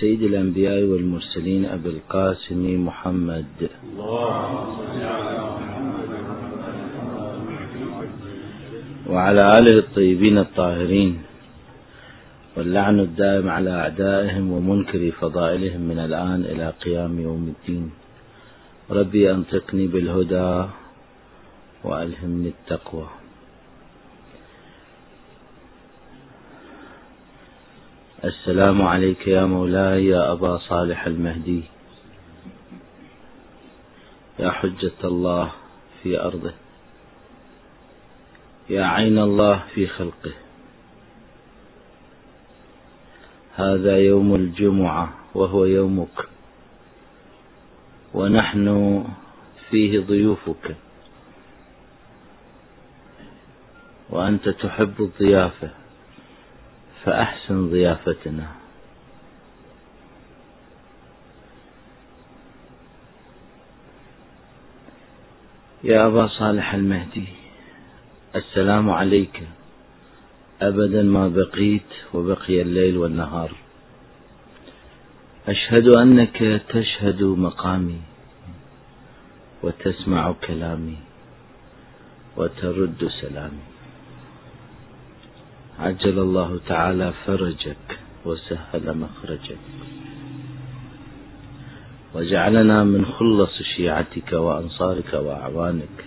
سيد الأنبياء والمرسلين أبي القاسم محمد. وعلى آله الطيبين الطاهرين واللعن الدائم على أعدائهم ومنكر فضائلهم من الآن إلى قيام يوم الدين. ربي أنطقني بالهدى وألهمني التقوى. السلام عليك يا مولاي يا أبا صالح المهدي. يا حجة الله في أرضه. يا عين الله في خلقه. هذا يوم الجمعة وهو يومك. ونحن فيه ضيوفك. وأنت تحب الضيافة. فأحسن ضيافتنا. يا أبا صالح المهدي السلام عليك. أبدا ما بقيت وبقي الليل والنهار. أشهد أنك تشهد مقامي وتسمع كلامي وترد سلامي. عجل الله تعالى فرجك وسهل مخرجك. وجعلنا من خلص شيعتك وأنصارك وأعوانك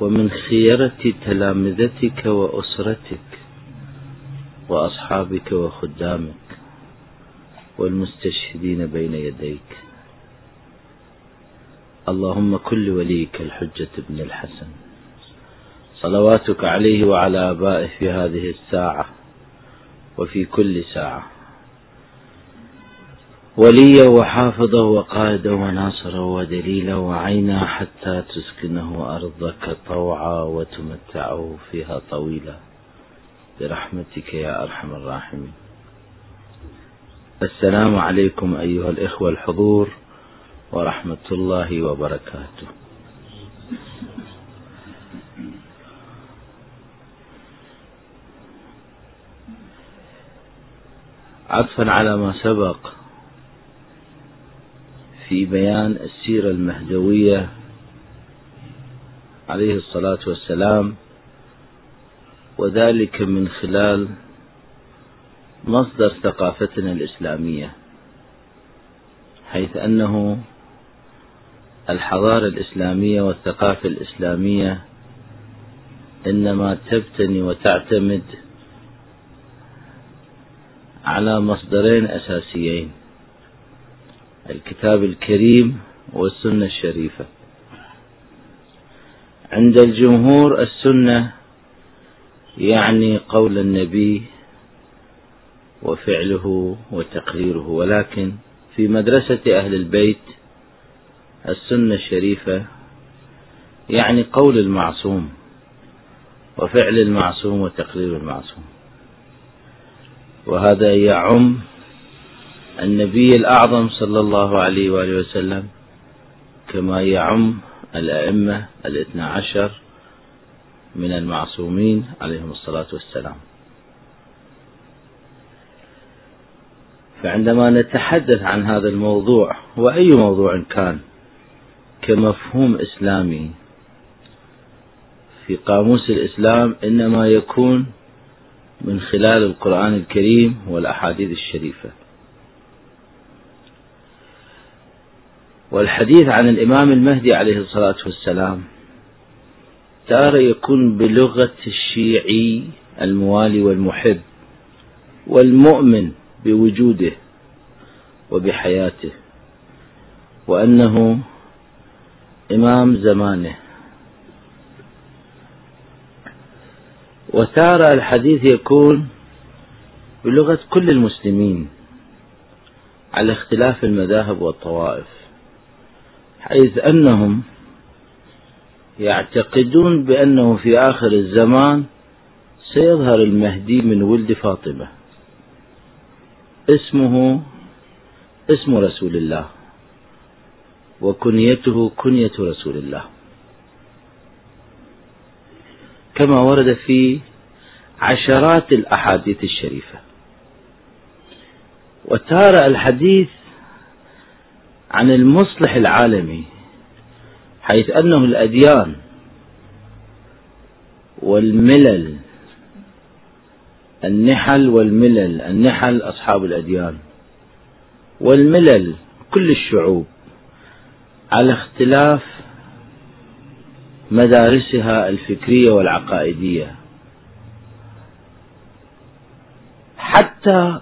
ومن خيرة تلامذتك وأسرتك وأصحابك وخدامك والمستشهدين بين يديك. اللهم كل وليك الحجة بن الحسن. صلواتك عليه وعلى آبائه في هذه الساعة وفي كل ساعة. وليا وحافظا وقائدا وناصرا ودليلا وعينا حتى تسكنه أرضك طوعا وتمتعه فيها طويلا. برحمتك يا أرحم الراحمين. السلام عليكم أيها الإخوة الحضور ورحمة الله وبركاته. عطفا على ما سبق في بيان السيرة المهدوية عليه الصلاة والسلام وذلك من خلال مصدر ثقافتنا الإسلامية حيث أنه الحضارة الإسلامية والثقافة الإسلامية إنما تبتني وتعتمد على مصدرين أساسيين. الكتاب الكريم والسنة الشريفة. عند الجمهور السنة يعني قول النبي وفعله وتقريره ولكن في مدرسة أهل البيت السنة الشريفة يعني قول المعصوم وفعل المعصوم وتقرير المعصوم. وهذا يعم النبي الأعظم صلى الله عليه وآله وسلم كما يعم الأئمة الاثنى عشر من المعصومين عليهم الصلاة والسلام. فعندما نتحدث عن هذا الموضوع وأي موضوع كان كمفهوم إسلامي في قاموس الإسلام إنما يكون من خلال القرآن الكريم والأحاديث الشريفة. والحديث عن الإمام المهدي عليه الصلاة والسلام تارة يكون بلغة الشيعي الموالي والمحب والمؤمن بوجوده وبحياته وأنه إمام زمانه. وتارة الحديث يكون بلغة كل المسلمين على اختلاف المذاهب والطوائف حيث أنهم يعتقدون بأنه في آخر الزمان سيظهر المهدي من ولد فاطمة. اسمه اسم رسول الله وكنيته كنية رسول الله. كما ورد في عشرات الأحاديث الشريفة. وتارة الحديث عن المصلح العالمي حيث أنه الأديان والملل النحل والملل النحل أصحاب الأديان والملل كل الشعوب على اختلاف مدارسها الفكرية والعقائدية. حتى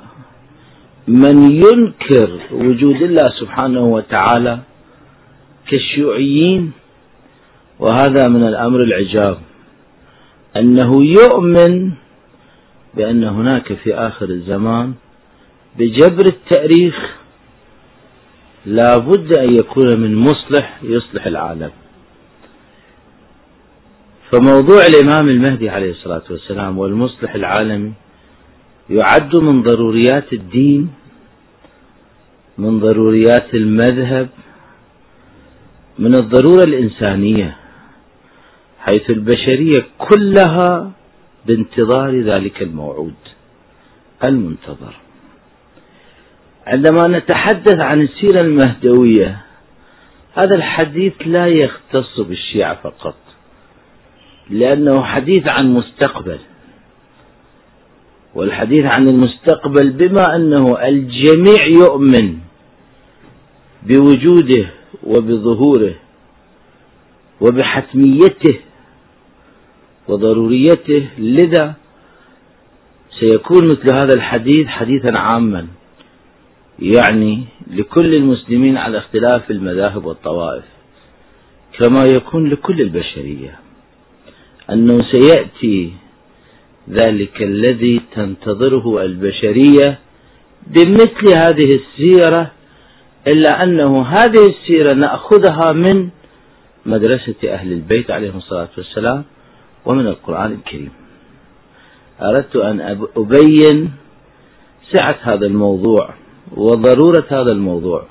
من ينكر وجود الله سبحانه وتعالى كالشيوعيين وهذا من الأمر العجاب أنه يؤمن بأن هناك في آخر الزمان بجبر التأريخ لا بد أن يكون من مصلح يصلح العالم. فموضوع الإمام المهدي عليه الصلاة والسلام والمصلح العالمي يعد من ضروريات الدين من ضروريات المذهب من الضرورة الإنسانية حيث البشرية كلها بانتظار ذلك الموعود المنتظر. عندما نتحدث عن السيرة المهدوية هذا الحديث لا يختص بالشيعة فقط. لأنه حديث عن مستقبل. والحديث عن المستقبل بما أنه الجميع يؤمن بوجوده وبظهوره وبحتميته وضروريته. لذا سيكون مثل هذا الحديث حديثا عاما يعني لكل المسلمين على اختلاف المذاهب والطوائف كما يكون لكل البشرية. أنه سيأتي ذلك الذي تنتظره البشرية بمثل هذه السيرة إلا أنه هذه السيرة نأخذها من مدرسة أهل البيت عليهم الصلاة والسلام ومن القرآن الكريم. أردت أن أبين سعة هذا الموضوع وضرورة هذا الموضوع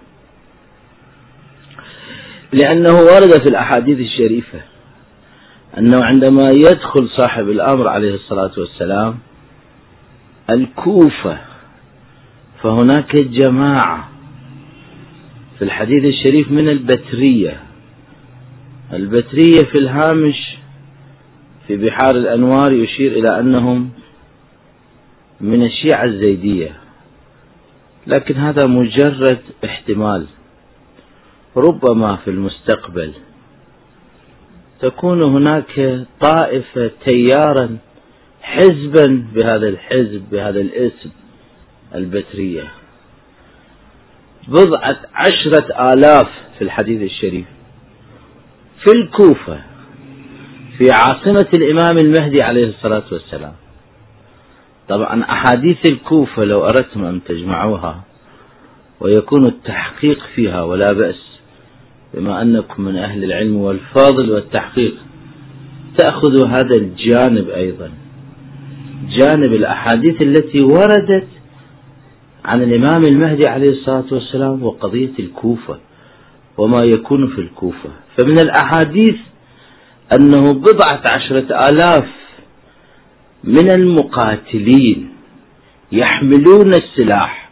لأنه ورد في الأحاديث الشريفة. أنه عندما يدخل صاحب الأمر عليه الصلاة والسلام الكوفة فهناك جماعة في الحديث الشريف من البترية. البترية في الهامش في بحار الأنوار يشير إلى أنهم من الشيعة الزيدية. لكن هذا مجرد احتمال. ربما في المستقبل تكون هناك طائفة تيارا حزبا بهذا الحزب بهذا الاسم البترية. بضعة عشرة آلاف في الحديث الشريف. في الكوفة في عاصمة الإمام المهدي عليه الصلاة والسلام. طبعا أحاديث الكوفة لو أردتم أن تجمعوها ويكون التحقيق فيها ولا بأس. بما أنكم من أهل العلم والفاضل والتحقيق. تأخذوا هذا الجانب أيضا. جانب الأحاديث التي وردت عن الإمام المهدي عليه الصلاة والسلام وقضية الكوفة وما يكون في الكوفة. فمن الأحاديث أنه بضعة عشرة آلاف من المقاتلين يحملون السلاح.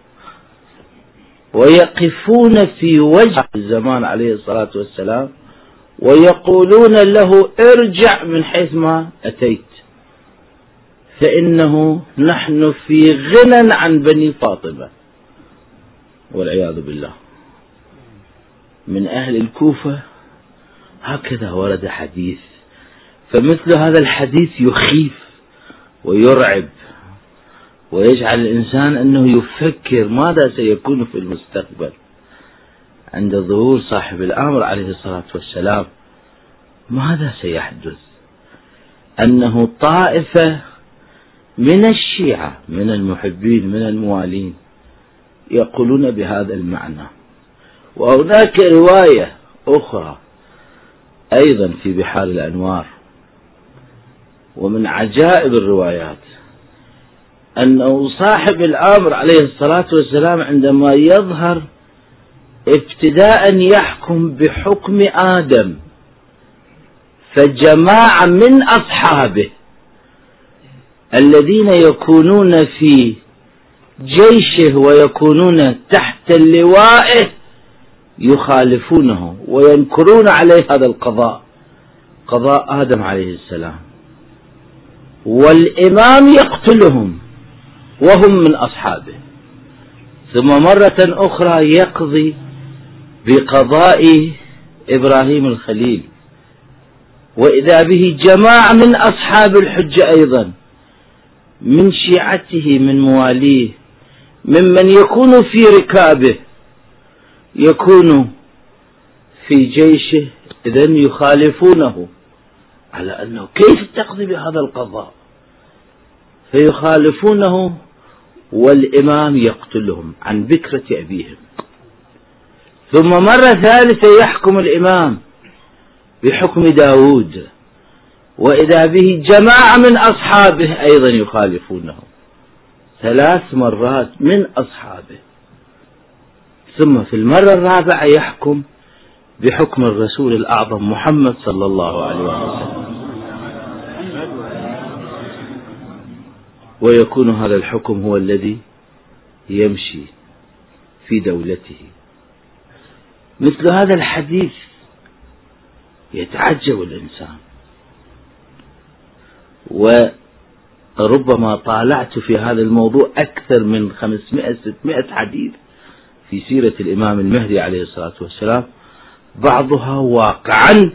ويقفون في وجه الزمان عليه الصلاة والسلام ويقولون له ارجع من حيث ما أتيت. فإنه نحن في غنى عن بني فاطمة والعياذ بالله. من أهل الكوفة هكذا ورد حديث. فمثل هذا الحديث يخيف ويرعب. ويجعل الإنسان أنه يفكر ماذا سيكون في المستقبل. عند ظهور صاحب الأمر عليه الصلاة والسلام ماذا سيحدث؟ أنه طائفة من الشيعة من المحبين من الموالين يقولون بهذا المعنى. وهناك رواية أخرى أيضا في بحار الأنوار ومن عجائب الروايات أنه صاحب الأمر عليه الصلاة والسلام عندما يظهر ابتداء يحكم بحكم آدم فجماعة من أصحابه الذين يكونون في جيشه ويكونون تحت اللوائه يخالفونه وينكرون عليه هذا القضاء قضاء آدم عليه السلام. والإمام يقتلهم. وهم من أصحابه. ثم مرة أخرى يقضي بقضاء إبراهيم الخليل وإذا به جماعة من أصحاب الحجة أيضا من شيعته من مواليه ممن يكون في ركابه يكون في جيشه إذا يخالفونه على أنه كيف تقضي بهذا القضاء؟ فيخالفونه والإمام يقتلهم عن بكرة أبيهم. ثم مرة ثالثة يحكم الإمام بحكم داود وإذا به جماعة من أصحابه أيضا يخالفونه. ثلاث مرات من أصحابه. ثم في المرة الرابعة يحكم بحكم الرسول الأعظم محمد صلى الله عليه وسلم. ويكون هذا الحكم هو الذي يمشي في دولته. مثل هذا الحديث يتعجب الإنسان. وربما طالعت في هذا الموضوع أكثر من 500 600 حديث في سيرة الإمام المهدي عليه الصلاة والسلام. بعضها واقعا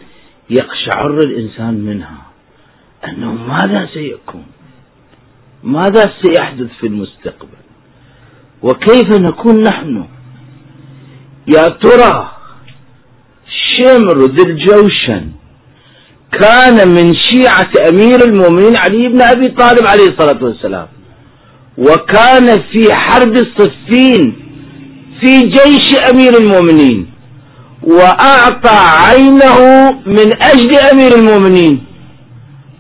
يقشعر الإنسان منها. أنه ماذا سيكون؟ ماذا سيحدث في المستقبل؟ وكيف نكون نحن؟ يا ترى شمر ذي الجوشن كان من شيعة أمير المؤمنين علي بن أبي طالب عليه الصلاة والسلام وكان في حرب الصفين في جيش أمير المؤمنين وأعطى عينه من أجل أمير المؤمنين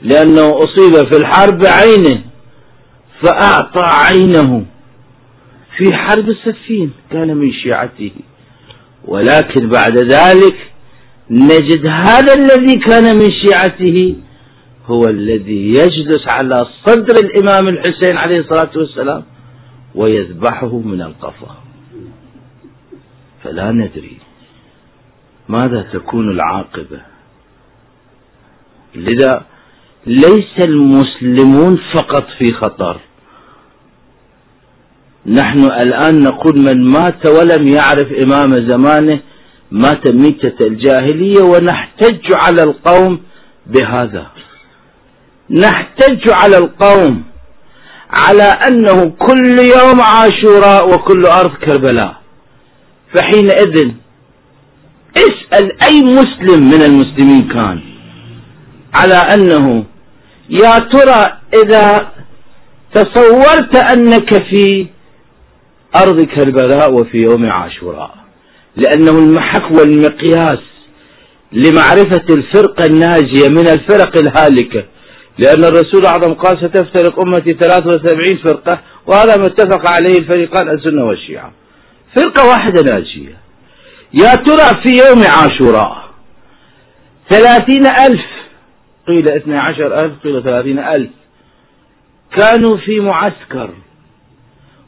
لأنه أصيب في الحرب بعينه فأعطى عينه في حرب السفين كان من شيعته. ولكن بعد ذلك نجد هذا الذي كان من شيعته هو الذي يجلس على صدر الإمام الحسين عليه الصلاة والسلام ويذبحه من القفا. فلا ندري ماذا تكون العاقبة. لذا ليس المسلمون فقط في خطر. نحن الآن نقول من مات ولم يعرف إمام زمانه مات ميتة الجاهلية ونحتج على القوم بهذا. نحتج على القوم على أنه كل يوم عاشوراء وكل أرض كربلاء. فحينئذ اسأل أي مسلم من المسلمين كان على أنه يا ترى إذا تصورت أنك في أرض كربلاء وفي يوم عاشوراء. لأنه المحك والمقياس لمعرفة الفرقة الناجية من الفرق الهالكة. لأن الرسول الأعظم قال ستفترق أمتي 73 فرقة وهذا ما اتفق عليه الفريقان السنة والشيعة. فرقة واحدة ناجية. يا ترى في يوم عاشوراء ثلاثين ألف قيل اثنى عشر ألف قيل ثلاثين ألف كانوا في معسكر.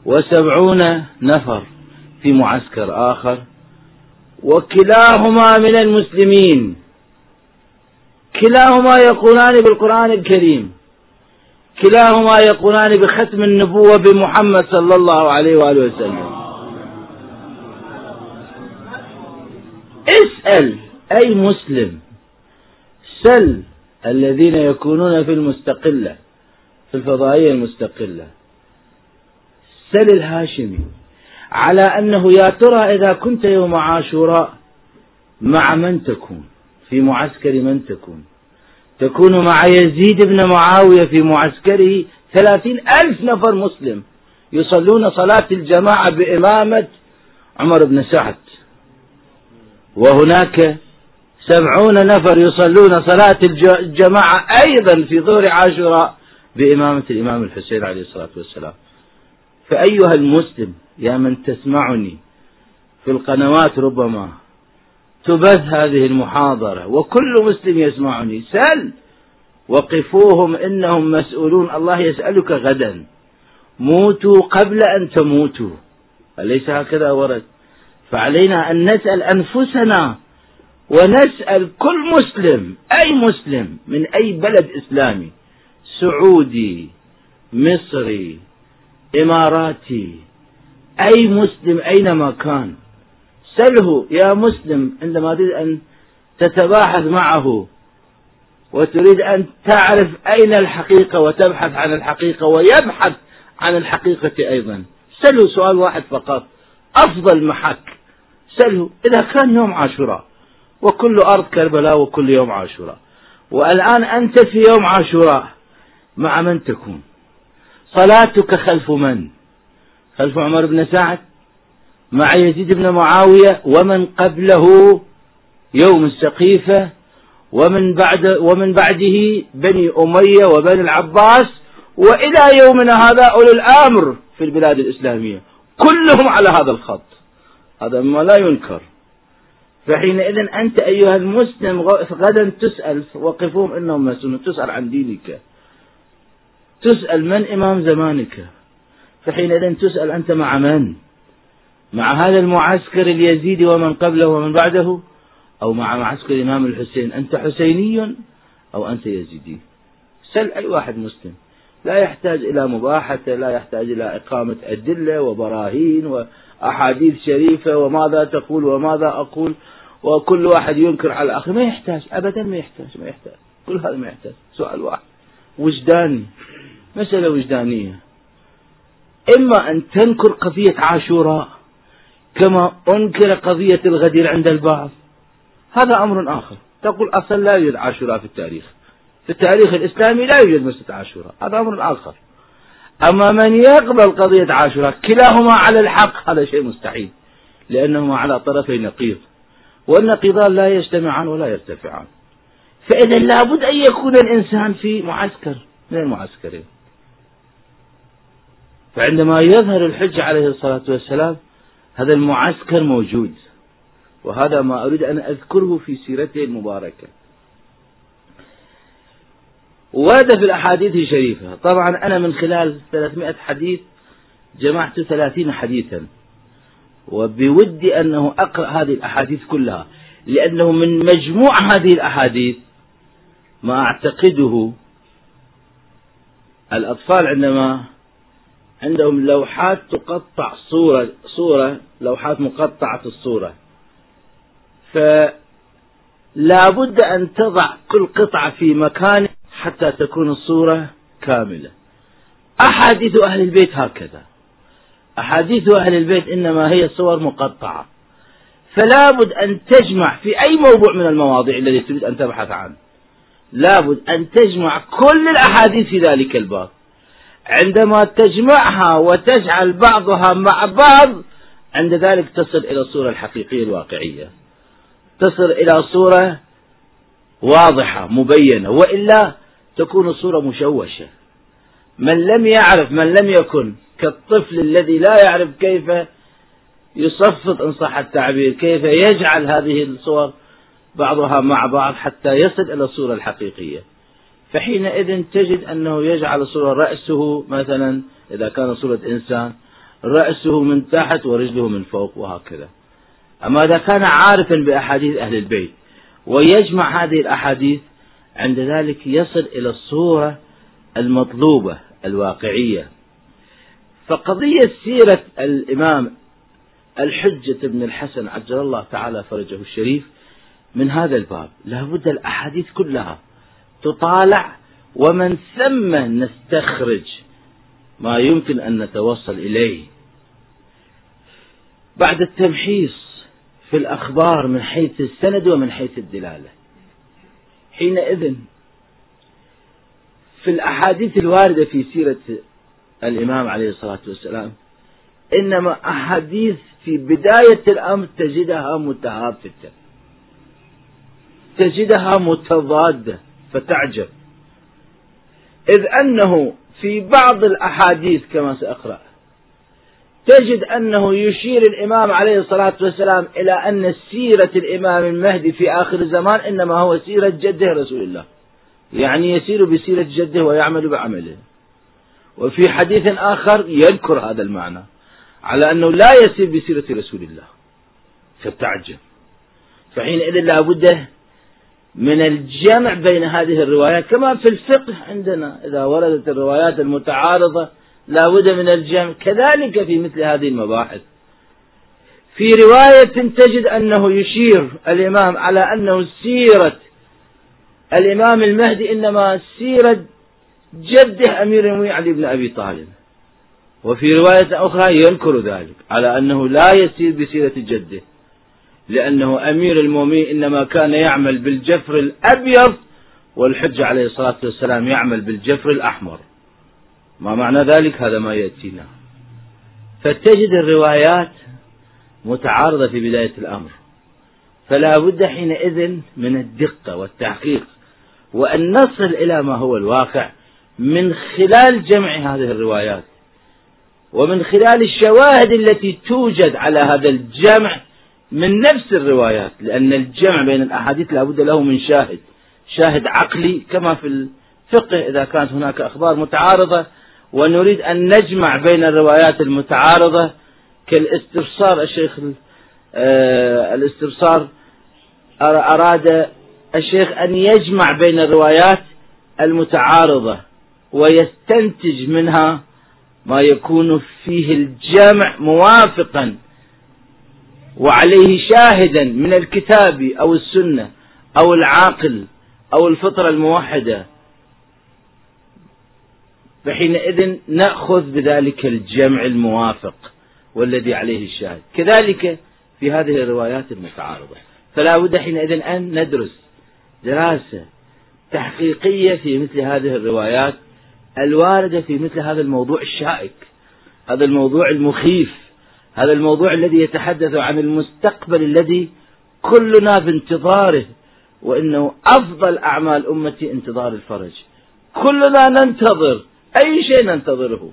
وسبعون نفر في معسكر آخر. وكلاهما من المسلمين. كلاهما يقولان بالقرآن الكريم. كلاهما يقولان بختم النبوة بمحمد صلى الله عليه وآله وسلم. اسأل أي مسلم. سل الذين يكونون في المستقلة في الفضائية المستقلة. سل الهاشمي. على أنه يا ترى إذا كنت يوم عاشوراء مع من تكون؟ في معسكر من تكون؟ تكون مع يزيد بن معاوية في معسكره ثلاثين ألف نفر مسلم يصلون صلاة الجماعة بإمامة عمر بن سعد. وهناك سبعون نفر يصلون صلاة الجماعة أيضا في ظهر عاشوراء بإمامة الإمام الحسين عليه الصلاة والسلام. فأيها المسلم يا من تسمعني في القنوات ربما تبث هذه المحاضرة وكل مسلم يسمعني سل وقفوهم إنهم مسؤولون الله يسألك غدا. موتوا قبل أن تموتوا. أليس هكذا ورد؟ فعلينا أن نسأل أنفسنا ونسأل كل مسلم أي مسلم من أي بلد إسلامي سعودي مصري إماراتي. أي مسلم أينما كان. سله يا مسلم عندما تريد أن تتباحث معه وتريد أن تعرف أين الحقيقة وتبحث عن الحقيقة ويبحث عن الحقيقة أيضا. سله سؤال واحد فقط. أفضل محك. سله إذا كان يوم عاشوراء وكل أرض كربلاء وكل يوم عاشوراء والآن أنت في يوم عاشوراء مع من تكون؟ صلاتك خلف من؟ خلف عمر بن سعد مع يزيد بن معاوية ومن قبله يوم السقيفة ومن بعد ومن بعده بني أمية وبني العباس وإلى يومنا هذا أولي الأمر في البلاد الإسلامية. كلهم على هذا الخط. هذا ما لا ينكر. فحينئذ أنت أيها المسلم غدا تسأل وقفوهم إنهم مسؤولون تسأل عن دينك. تسأل من إمام زمانك؟ فحينئذ تسأل أنت مع من؟ مع هذا المعسكر اليزيدي ومن قبله ومن بعده؟ أو مع معسكر الإمام الحسين؟ أنت حسيني أو أنت يزيدي؟ سل أي واحد مسلم. لا يحتاج إلى مباحثة لا يحتاج إلى إقامة أدلة وبراهين وأحاديث شريفة وماذا تقول وماذا أقول وكل واحد ينكر على الآخر. ما يحتاج أبدا ما يحتاج ما يحتاج. كل هذا ما يحتاج. سؤال واحد. وجداني مسألة وجدانية. إما أن تنكر قضية عاشوراء كما أنكر قضية الغدير عند البعض. هذا أمر آخر. تقول أصلا لا يوجد عاشوراء في التاريخ. في التاريخ الإسلامي لا يوجد مسجد عاشوراء. هذا أمر آخر. أما من يقبل قضية عاشوراء كلاهما على الحق هذا شيء مستحيل. لأنهما على طرفي نقيض. والنقيضان لا يجتمعان ولا يرتفعان. فإذا لابد أن يكون الإنسان في معسكر. من المعسكرين؟ فعندما يظهر الحج عليه الصلاة والسلام هذا المعسكر موجود. وهذا ما أريد أن أذكره في سيرته المباركة. ورد في الأحاديث الشريفة طبعا أنا من خلال 300 حديث جمعت 30 حديثا. وبودي أنه أقرأ هذه الأحاديث كلها لأنه من مجموع هذه الأحاديث ما أعتقده. الأطفال عندما عندهم لوحات تقطع صورة صورة لوحات مقطعة الصورة. فلا بد أن تضع كل قطعة في مكان حتى تكون الصورة كاملة. أحاديث أهل البيت هكذا. أحاديث أهل البيت إنما هي صور مقطعة. فلا بد أن تجمع في أي موضوع من المواضيع الذي تريد أن تبحث عنه. لابد أن تجمع كل الأحاديث في ذلك الباب. عندما تجمعها وتجعل بعضها مع بعض عند ذلك تصل إلى الصورة الحقيقية الواقعية. تصل إلى صورة واضحة مبينة وإلا تكون الصورة مشوشة. من لم يعرف من لم يكن كالطفل الذي لا يعرف كيف يصفط إن صح التعبير كيف يجعل هذه الصور بعضها مع بعض حتى يصل إلى الصورة الحقيقية. فحينئذ تجد أنه يجعل صورة رأسه مثلا إذا كان صورة إنسان رأسه من تحت ورجله من فوق وهكذا. أما إذا كان عارفا بأحاديث أهل البيت ويجمع هذه الأحاديث عند ذلك يصل إلى الصورة المطلوبة الواقعية. فقضية سيرة الإمام الحجة بن الحسن عجل الله تعالى فرجه الشريف من هذا الباب لابد الأحاديث كلها تطالع ومن ثم نستخرج ما يمكن أن نتوصل إليه. بعد التمحيص في الأخبار من حيث السند ومن حيث الدلالة. حينئذ في الأحاديث الواردة في سيرة الإمام عليه الصلاة والسلام إنما أحاديث في بداية الأمر تجدها متهافتة تجدها متضادة. فتعجب. إذ أنه في بعض الأحاديث كما سأقرأ تجد أنه يشير الإمام عليه الصلاة والسلام إلى أن سيرة الإمام المهدي في آخر الزمان إنما هو سيرة جده رسول الله. يعني يسير بسيرة جده ويعمل بعمله. وفي حديث آخر يذكر هذا المعنى على أنه لا يسير بسيرة رسول الله. فتعجب. فحينئذ لا بد من الجمع بين هذه الروايات كما في الفقه عندنا إذا وردت الروايات المتعارضة لا بد من الجمع كذلك في مثل هذه المباحث. في رواية تجد أنه يشير الإمام على أنه سيرة الإمام المهدي إنما سيرة جده أمير المؤمنين علي بن أبي طالب. وفي رواية أخرى ينكر ذلك على أنه لا يسير بسيرة جده. لأنه أمير المؤمنين إنما كان يعمل بالجفر الأبيض والحج عليه الصلاة والسلام يعمل بالجفر الأحمر. ما معنى ذلك؟ هذا ما يأتينا. فتجد الروايات متعارضة في بداية الأمر. فلا بد حينئذ من الدقة والتحقيق وأن نصل إلى ما هو الواقع من خلال جمع هذه الروايات ومن خلال الشواهد التي توجد على هذا الجمع من نفس الروايات لأن الجمع بين الأحاديث لا بد له من شاهد شاهد عقلي كما في الفقه إذا كانت هناك أخبار متعارضة ونريد أن نجمع بين الروايات المتعارضة كالاستبصار الشيخ آه الاستبصار أراد الشيخ أن يجمع بين الروايات المتعارضة ويستنتج منها ما يكون فيه الجمع موافقا. وعليه شاهدا من الكتاب أو السنة أو العاقل أو الفطرة الموحدة. فحينئذ نأخذ بذلك الجمع الموافق والذي عليه الشاهد. كذلك في هذه الروايات المتعارضة. فلا بد حينئذ أن ندرس دراسة تحقيقية في مثل هذه الروايات الواردة في مثل هذا الموضوع الشائك هذا الموضوع المخيف. هذا الموضوع الذي يتحدث عن المستقبل الذي كلنا في انتظاره وإنه أفضل أعمال أمتي انتظار الفرج. كلنا ننتظر أي شيء ننتظره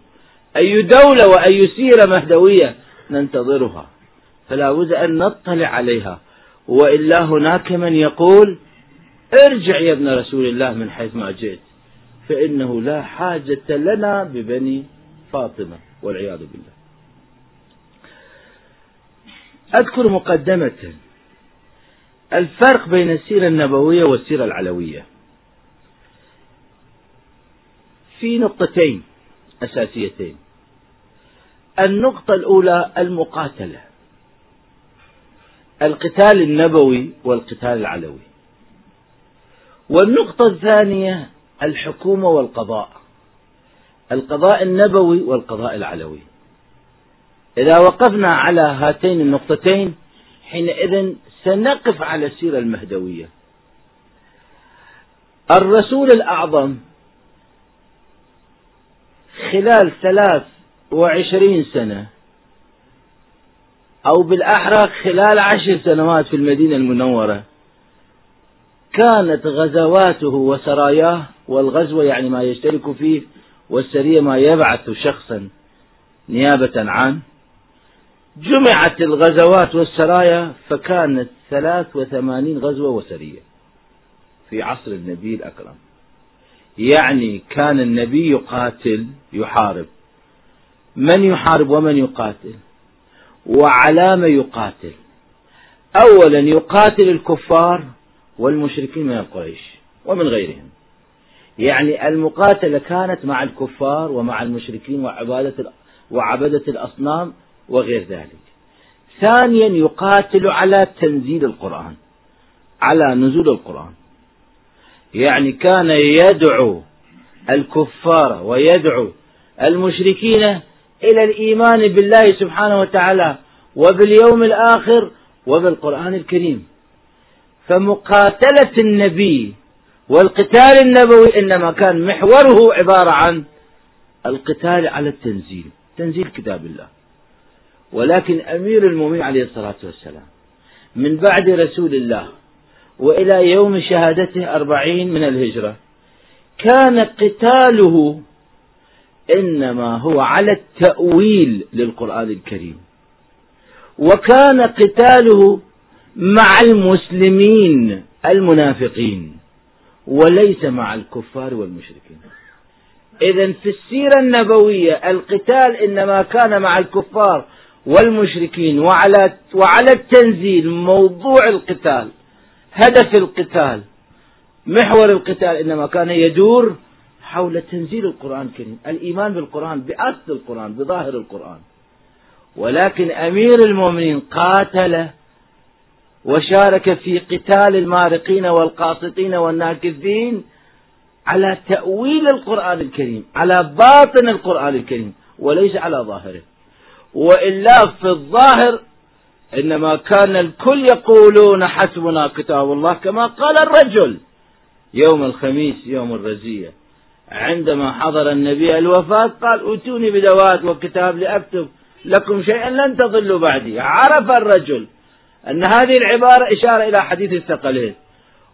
أي دولة وأي سيرة مهدوية ننتظرها. فلا بد أن نطلع عليها. وإلا هناك من يقول ارجع يا ابن رسول الله من حيث ما جئت. فإنه لا حاجة لنا ببني فاطمة والعياذ بالله. أذكر مقدمة الفرق بين السيرة النبوية والسيرة العلوية. في نقطتين أساسيتين. النقطة الأولى المقاتلة القتال النبوي والقتال العلوي. والنقطة الثانية الحكومة والقضاء القضاء النبوي والقضاء العلوي. إذا وقفنا على هاتين النقطتين حينئذ سنقف على السيرة المهدوية. الرسول الأعظم خلال ثلاث وعشرين سنة أو بالأحرى خلال عشر سنوات في المدينة المنورة كانت غزواته وسراياه والغزوة يعني ما يشترك فيه والسرية ما يبعث شخصا نيابة عنه جمعت الغزوات والسرايا فكانت ثلاث وثمانين غزوة وسرية في عصر النبي الأكرم. يعني كان النبي يقاتل يحارب. من يحارب ومن يقاتل؟ وعلى يقاتل. أولا يقاتل الكفار والمشركين من قريش ومن غيرهم. يعني المقاتلة كانت مع الكفار ومع المشركين وعبادة وعبدة الأصنام وغير ذلك. ثانيا يقاتل على تنزيل القرآن على نزول القرآن. يعني كان يدعو الكفار ويدعو المشركين إلى الإيمان بالله سبحانه وتعالى وباليوم الآخر وبالقرآن الكريم. فمقاتلة النبي والقتال النبوي إنما كان محوره عبارة عن القتال على التنزيل تنزيل كتاب الله. ولكن أمير المؤمنين عليه الصلاة والسلام من بعد رسول الله وإلى يوم شهادته أربعين من الهجرة كان قتاله إنما هو على التأويل للقرآن الكريم وكان قتاله مع المسلمين المنافقين وليس مع الكفار والمشركين. إذا في السيرة النبوية القتال إنما كان مع الكفار والمشركين وعلى وعلى التنزيل موضوع القتال هدف القتال محور القتال إنما كان يدور حول تنزيل القرآن الكريم الإيمان بالقرآن بأصل القرآن بظاهر القرآن. ولكن أمير المؤمنين قاتل وشارك في قتال المارقين والقاسطين والناكثين على تأويل القرآن الكريم على باطن القرآن الكريم وليس على ظاهره. وإلا في الظاهر إنما كان الكل يقولون حسبنا كتاب الله كما قال الرجل يوم الخميس يوم الرزية. عندما حضر النبي الوفاة قال أتوني بدوات وكتاب لأكتب لكم شيئا لن تضلوا بعدي. عرف الرجل أن هذه العبارة إشارة إلى حديث الثقلين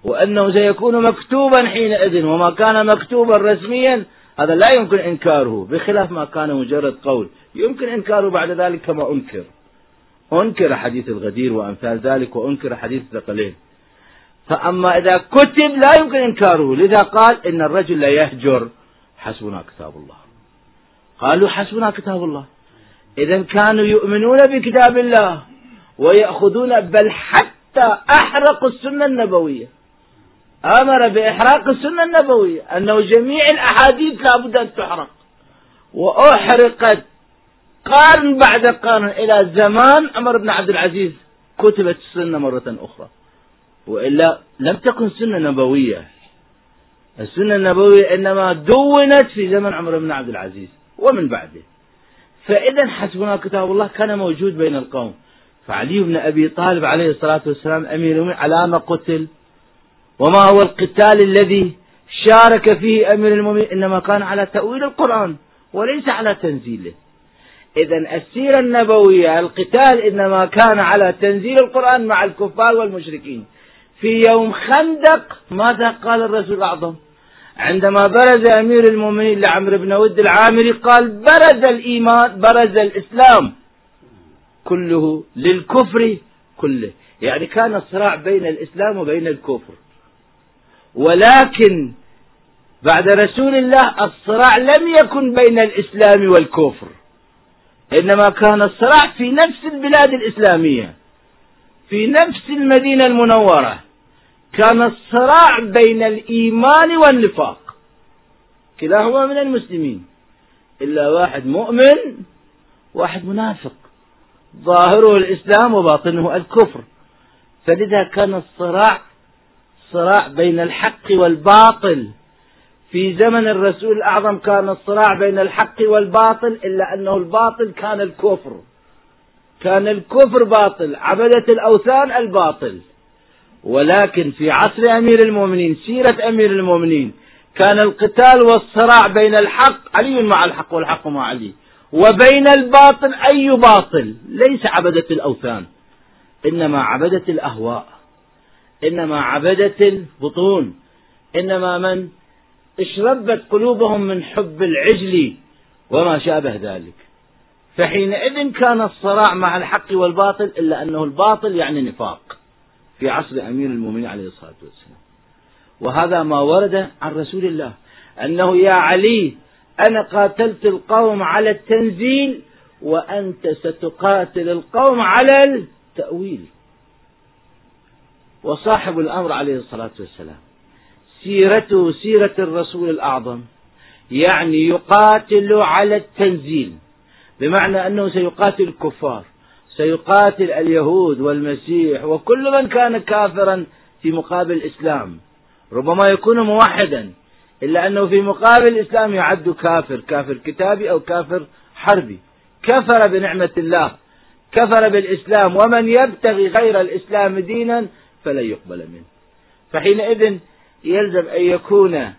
وأنه سيكون مكتوبا حينئذ وما كان مكتوبا رسميا هذا لا يمكن إنكاره بخلاف ما كان مجرد قول. يمكن إنكاره بعد ذلك كما أنكر. أنكر حديث الغدير وأمثال ذلك وأنكر حديث الثقلين فأما إذا كتب لا يمكن إنكاره. لذا قال إن الرجل لا يهجر. حسبنا كتاب الله. قالوا حسبنا كتاب الله. إذا كانوا يؤمنون بكتاب الله ويأخذون بل حتى أحرقوا السنة النبوية. أمر بإحراق السنة النبوية أنه جميع الأحاديث لابد أن تحرق. وأحرقت قرن بعد قرن إلى زمان عمر بن عبد العزيز كتبت السنة مرة أخرى. وإلا لم تكن سنة نبوية. السنة النبوية إنما دونت في زمن عمر بن عبد العزيز ومن بعده. فإذا حسبنا كتاب الله كان موجود بين القوم. فعلي بن أبي طالب عليه الصلاة والسلام أمير المؤمنين على ما قتل وما هو القتال الذي شارك فيه أمير المؤمنين؟ إنما كان على تأويل القرآن وليس على تنزيله. إذا السيرة النبوية القتال إنما كان على تنزيل القرآن مع الكفار والمشركين. في يوم خندق ماذا قال الرسول الأعظم عندما برز أمير المؤمنين لعمرو بن ود العامري قال برز الإيمان برز الإسلام كله للكفر كله. يعني كان الصراع بين الإسلام وبين الكفر. ولكن بعد رسول الله الصراع لم يكن بين الإسلام والكفر. إنما كان الصراع في نفس البلاد الإسلامية في نفس المدينة المنورة. كان الصراع بين الإيمان والنفاق. كلاهما من المسلمين. إلا واحد مؤمن واحد منافق. ظاهره الإسلام وباطنه الكفر. فلذا كان الصراع صراع بين الحق والباطل. في زمن الرسول الأعظم كان الصراع بين الحق والباطل إلا أنه الباطل كان الكفر. كان الكفر باطل عبدة الأوثان الباطل. ولكن في عصر أمير المؤمنين سيرة أمير المؤمنين كان القتال والصراع بين الحق علي مع الحق والحق مع علي. وبين الباطل أي باطل؟ ليس عبدة الأوثان إنما عبدة الأهواء. إنما عبدة البطون. إنما من اشربت قلوبهم من حب العجل وما شابه ذلك. فحينئذ كان الصراع مع الحق والباطل إلا أنه الباطل يعني نفاق في عصر أمير المؤمنين عليه الصلاة والسلام. وهذا ما ورد عن رسول الله أنه يا علي أنا قاتلت القوم على التنزيل وأنت ستقاتل القوم على التأويل. وصاحب الأمر عليه الصلاة والسلام. سيرته سيرة الرسول الأعظم يعني يقاتل على التنزيل. بمعنى أنه سيقاتل الكفار سيقاتل اليهود والمسيح وكل من كان كافرا في مقابل الإسلام. ربما يكون موحدا إلا أنه في مقابل الإسلام يعد كافر كافر كتابي أو كافر حربي. كفر بنعمة الله كفر بالإسلام. ومن يبتغي غير الإسلام دينا فلن يقبل منه. فحينئذ يلزم أن يكون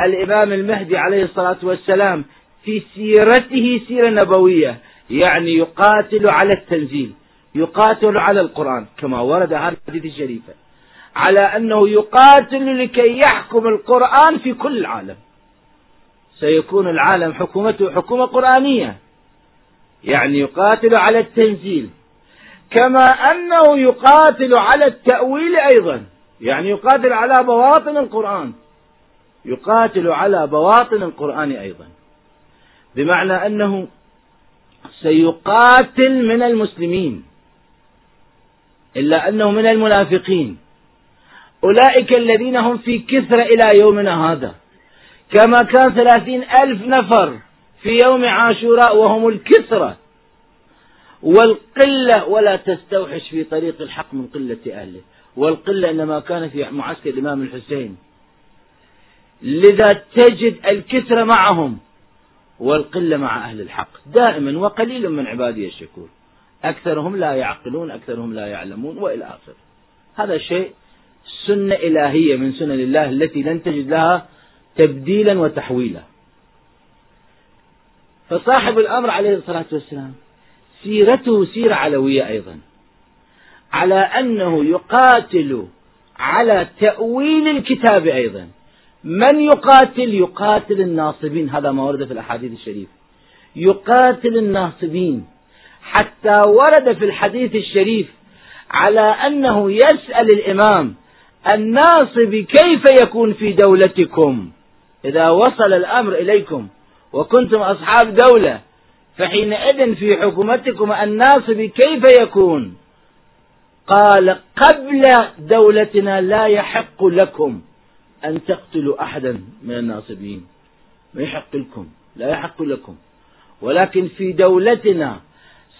الإمام المهدي عليه الصلاة والسلام في سيرته سيرة نبوية يعني يقاتل على التنزيل يقاتل على القرآن كما ورد هذا الحديث الشريفة على أنه يقاتل لكي يحكم القرآن في كل العالم. سيكون العالم حكومته حكومة قرآنية يعني يقاتل على التنزيل. كما أنه يقاتل على التأويل أيضا. يعني يقاتل على بواطن القرآن. يقاتل على بواطن القرآن أيضا. بمعنى أنه سيقاتل من المسلمين. إلا أنه من المنافقين. أولئك الذين هم في كثرة إلى يومنا هذا. كما كان ثلاثين ألف نفر في يوم عاشوراء وهم الكثرة. والقلة ولا تستوحش في طريق الحق من قلة أهله. والقلة إنما كان في معسكر الإمام الحسين. لذا تجد الكثرة معهم والقلة مع أهل الحق. دائما وقليل من عبادي الشكور. أكثرهم لا يعقلون أكثرهم لا يعلمون وإلى آخره. هذا شيء سنة إلهية من سنن الله التي لن تجد لها تبديلا وتحويلا. فصاحب الأمر عليه الصلاة والسلام سيرته سيرة علوية أيضا. على أنه يقاتل على تأويل الكتاب أيضا. من يقاتل؟ يقاتل الناصبين. هذا ما ورد في الأحاديث الشريفة. يقاتل الناصبين. حتى ورد في الحديث الشريف على أنه يسأل الإمام الناصب كيف يكون في دولتكم؟ إذا وصل الأمر إليكم وكنتم أصحاب دولة فحينئذ في حكومتكم الناصب كيف يكون؟ قال قبل دولتنا لا يحق لكم أن تقتلوا أحدا من الناصبين. ما يحق لكم لا يحق لكم. ولكن في دولتنا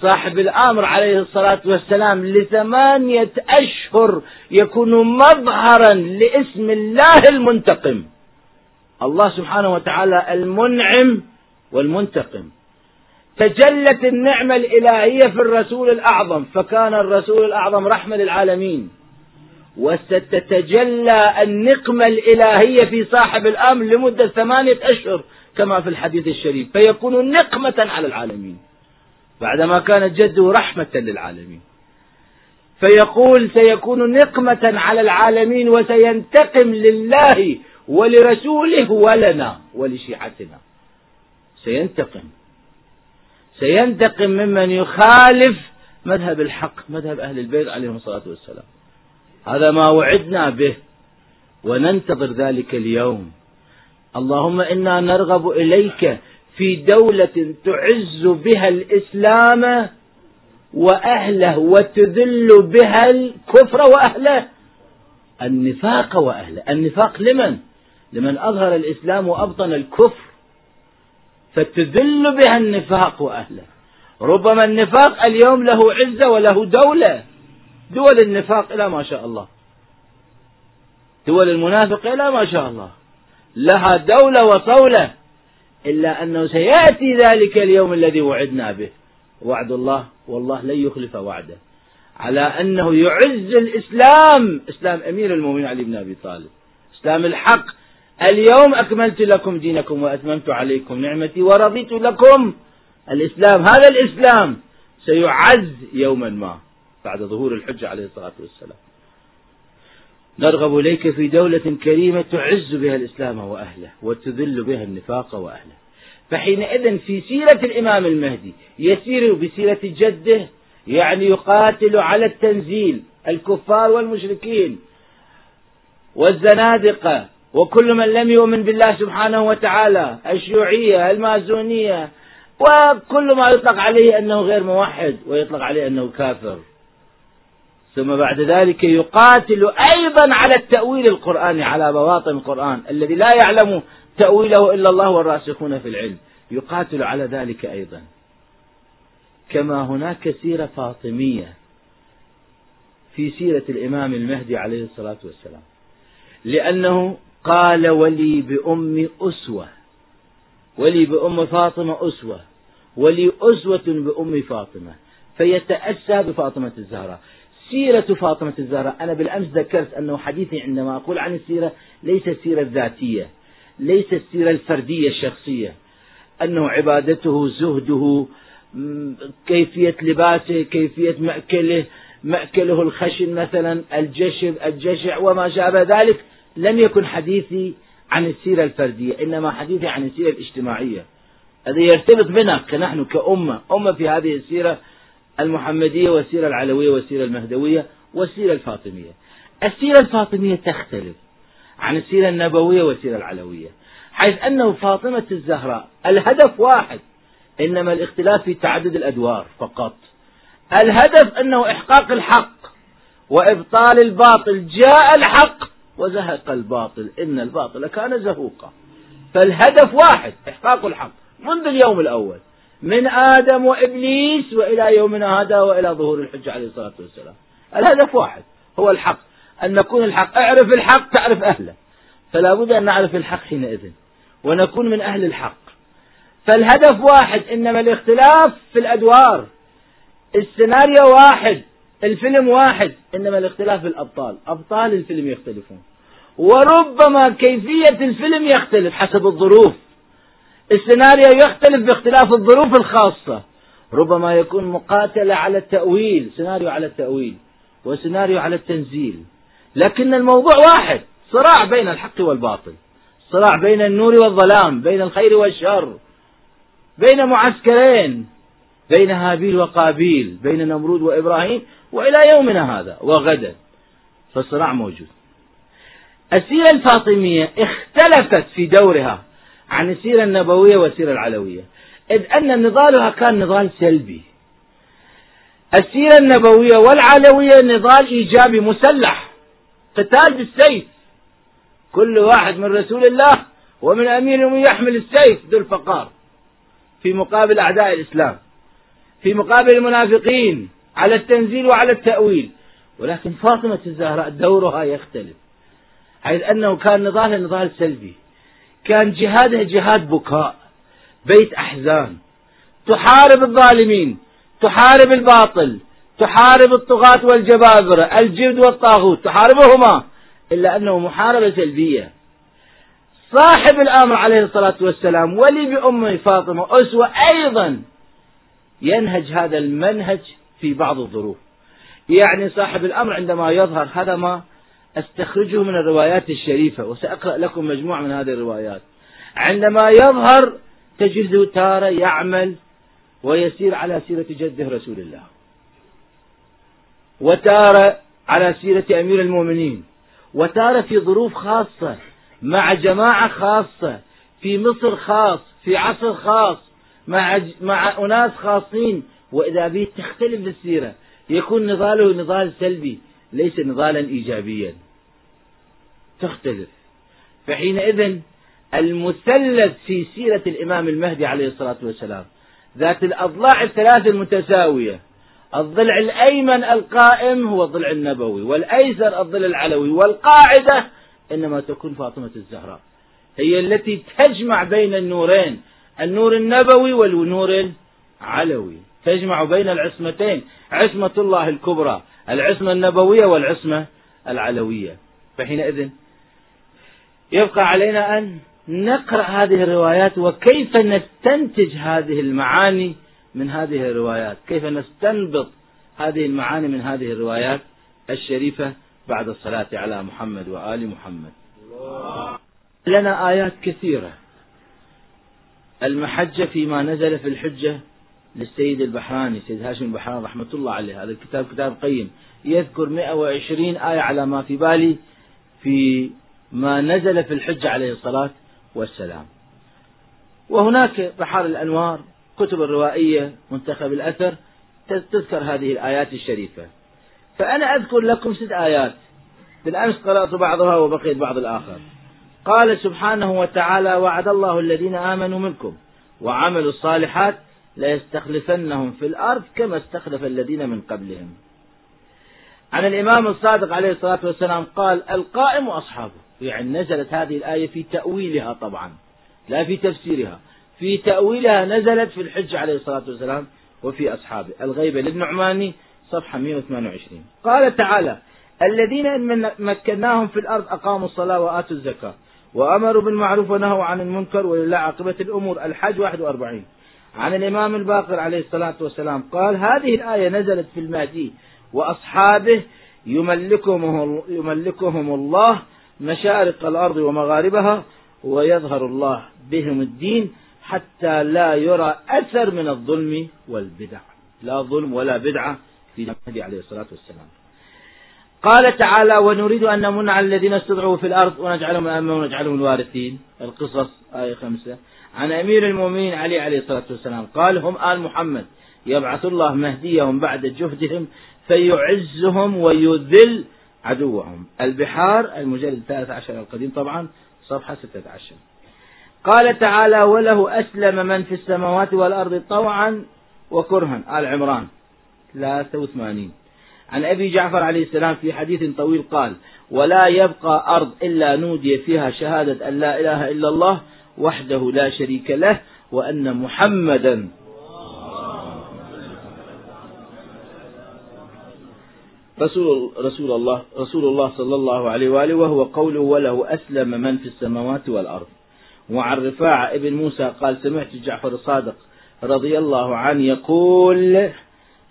صاحب الأمر عليه الصلاة والسلام لثمانية أشهر يكون مظهرا لاسم الله المنتقم. الله سبحانه وتعالى المنعم والمنتقم. تجلت النعمة الإلهية في الرسول الأعظم فكان الرسول الأعظم رحمة للعالمين. وستتجلى النقمة الإلهية في صاحب الأمر لمدة ثمانية أشهر كما في الحديث الشريف فيكون نقمة على العالمين. بعدما كانت جده رحمة للعالمين. فيقول سيكون نقمة على العالمين وسينتقم لله ولرسوله ولنا ولشيعتنا. سينتقم. سينتقم ممن يخالف مذهب الحق مذهب أهل البيت عليهم الصلاة والسلام. هذا ما وعدنا به وننتظر ذلك اليوم. اللهم إنا نرغب إليك في دولة تعز بها الإسلام وأهله وتذل بها الكفر وأهله. النفاق وأهله. النفاق لمن؟ لمن أظهر الإسلام وأبطن الكفر. فتذل بها النفاق وأهله. ربما النفاق اليوم له عزة وله دولة. دول النفاق إلى ما شاء الله. دول المنافق إلى ما شاء الله. لها دولة وصولة إلا أنه سيأتي ذلك اليوم الذي وعدنا به. وعد الله والله لن يخلف وعده. على أنه يعز الإسلام. إسلام أمير المؤمنين علي بن أبي طالب. إسلام الحق. اليوم أكملت لكم دينكم وأتممت عليكم نعمتي ورضيت لكم الإسلام. هذا الإسلام سيعز يوما ما بعد ظهور الحجة عليه الصلاة والسلام. نرغب إليك في دولة كريمة تعز بها الإسلام وأهله وتذل بها النفاق وأهله. فحينئذ في سيرة الإمام المهدي يسير بسيرة جده يعني يقاتل على التنزيل الكفار والمشركين والزنادقة وكل من لم يؤمن بالله سبحانه وتعالى الشيوعية المازونية وكل ما يطلق عليه أنه غير موحد ويطلق عليه أنه كافر. ثم بعد ذلك يقاتل أيضا على التأويل القرآني على بواطن القرآن الذي لا يعلم تأويله إلا الله والراسخون في العلم. يقاتل على ذلك أيضا. كما هناك سيرة فاطمية في سيرة الإمام المهدي عليه الصلاة والسلام. لأنه قال ولي بأم أسوة. ولي بأم فاطمة أسوة. ولي أسوة بأم فاطمة. فيتأسى بفاطمة الزهراء. سيرة فاطمة الزهراء أنا بالأمس ذكرت أنه حديثي عندما أقول عن السيرة ليس السيرة الذاتية ليس السيرة الفردية الشخصية. أنه عبادته زهده كيفية لباسه كيفية مأكله مأكله الخشن مثلا الجشب الجشع وما شابه ذلك. لم يكن حديثي عن السيرة الفردية إنما حديثي عن السيرة الاجتماعية. هذا يرتبط بنا كنحن كأمة أمة في هذه السيرة المحمدية والسيرة العلوية والسيرة المهدوية والسيرة الفاطمية. السيرة الفاطمية تختلف عن السيرة النبوية والسيرة العلوية حيث أنه فاطمة الزهراء الهدف واحد إنما الاختلاف في تعدد الأدوار فقط. الهدف أنه إحقاق الحق وإبطال الباطل جاء الحق وزهق الباطل إن الباطل كان زهوقا. فالهدف واحد إحقاق الحق. منذ اليوم الأول من آدم وإبليس وإلى يومنا هذا وإلى ظهور الحجة عليه الصلاة والسلام. الهدف واحد هو الحق. أن نكون الحق. اعرف الحق تعرف أهله. فلا بد أن نعرف الحق حينئذ ونكون من أهل الحق. فالهدف واحد إنما الاختلاف في الأدوار. السيناريو واحد الفيلم واحد إنما الاختلاف في الأبطال. أبطال الفيلم يختلفون. وربما كيفية الفيلم يختلف حسب الظروف. السيناريو يختلف باختلاف الظروف الخاصة. ربما يكون مقاتلة على التأويل سيناريو على التأويل وسيناريو على التنزيل. لكن الموضوع واحد صراع بين الحق والباطل. صراع بين النور والظلام بين الخير والشر بين معسكرين بين هابيل وقابيل بين نمرود وإبراهيم وإلى يومنا هذا وغدا. فالصراع موجود. السيرة الفاطمية اختلفت في دورها عن السيرة النبوية والسيرة العلوية. إذ أن نضالها كان نضال سلبي. السيرة النبوية والعلوية نضال إيجابي مسلح. قتال بالسيف. كل واحد من رسول الله ومن أمير يحمل السيف ذو الفقار. في مقابل أعداء الإسلام. في مقابل المنافقين على التنزيل وعلى التأويل. ولكن فاطمة الزهراء دورها يختلف. حيث أنه كان نضالها نضال سلبي. كان جهادها جهاد بكاء. بيت أحزان. تحارب الظالمين. تحارب الباطل. تحارب الطغاة والجبابرة. الجبد والطاغوت. تحاربهما. إلا أنه محاربة سلبية. صاحب الأمر عليه الصلاة والسلام ولي بأمه فاطمة أسوة أيضا ينهج هذا المنهج في بعض الظروف. يعني صاحب الأمر عندما يظهر هذا ما أستخرجه من الروايات الشريفة وسأقرأ لكم مجموعة من هذه الروايات. عندما يظهر تجده تارة يعمل ويسير على سيرة جده رسول الله. وتارة على سيرة أمير المؤمنين. وتارة في ظروف خاصة مع جماعة خاصة في مصر خاص في عصر خاص مع مع أناس خاصين. وإذا به تختلف السيرة يكون نضاله نضال سلبي ليس نضالا إيجابيا. تختلف. فحينئذ المثلث في سيرة الإمام المهدي عليه الصلاة والسلام ذات الأضلاع الثلاث المتساوية الضلع الأيمن القائم هو الضلع النبوي والأيسر الضلع العلوي والقاعدة إنما تكون فاطمة الزهراء. هي التي تجمع بين النورين النور النبوي والنور العلوي. تجمع بين العصمتين عصمة الله الكبرى العصمة النبوية والعصمة العلوية. فحينئذ يبقى علينا أن نقرأ هذه الروايات وكيف نستنتج هذه المعاني من هذه الروايات. كيف نستنبط هذه المعاني من هذه الروايات الشريفة بعد الصلاة على محمد وآل محمد. لنا آيات كثيرة. المحجة فيما نزل في الحجة للسيد البحراني سيد هاشم البحراني رحمة الله عليه. هذا الكتاب كتاب قيم. يذكر 120 آية على ما في بالي في ما نزل في الحجة عليه الصلاة والسلام. وهناك بحار الأنوار كتب الروائية منتخب الأثر تذكر هذه الآيات الشريفة. فأنا أذكر لكم ست آيات. بالأمس قرأت بعضها وبقيت بعض الآخر. قال سبحانه وتعالى وعد الله الذين آمنوا منكم وعملوا الصالحات ليستخلفنهم في الأرض كما استخلف الذين من قبلهم. عن الإمام الصادق عليه الصلاة والسلام قال القائم وأصحابه يعني نزلت هذه الآية في تأويلها طبعا لا في تفسيرها. في تأويلها نزلت في الحج عليه الصلاة والسلام وفي أصحابه. الغيبة للنعماني صفحة 128 قال تعالى الذين إن مكناهم في الأرض أقاموا الصلاة وآتوا الزكاة وأمروا بالمعروف ونهوا عن المنكر ولله عاقبة الأمور. الحج 41 عن الإمام الباقر عليه الصلاة والسلام قال هذه الآية نزلت في المهدي وأصحابه يملكهم, يملكهم الله مشارق الأرض ومغاربها ويظهر الله بهم الدين حتى لا يرى أثر من الظلم والبدع. لا ظلم ولا بدعة في المهدي عليه الصلاة والسلام. قال تعالى ونريد أن نمن على الذين استضعفوا في الأرض ونجعلهم أئمة ونجعلهم الوارثين. القصص آية خمسة. عن أمير المؤمنين علي عليه الصلاة والسلام قال هم آل محمد. يبعث الله مهديهم بعد جهدهم فيعزهم ويذل عدوهم. البحار المجلد الثالث عشر القديم طبعا صفحة ستة عشر. قال تعالى وله أسلم من في السماوات والأرض طوعا وكرها. آل عمران 83 عن أبي جعفر عليه السلام في حديث طويل قال ولا يبقى أرض إلا نودي فيها شهادة أن لا إله إلا الله وحده لا شريك له وأن محمدا رسول رسول الله رسول الله صلى الله عليه وآله وهو قوله وله أسلم من في السماوات والأرض. وعن رفاعة ابن موسى قال سمعت جعفر الصادق رضي الله عنه يقول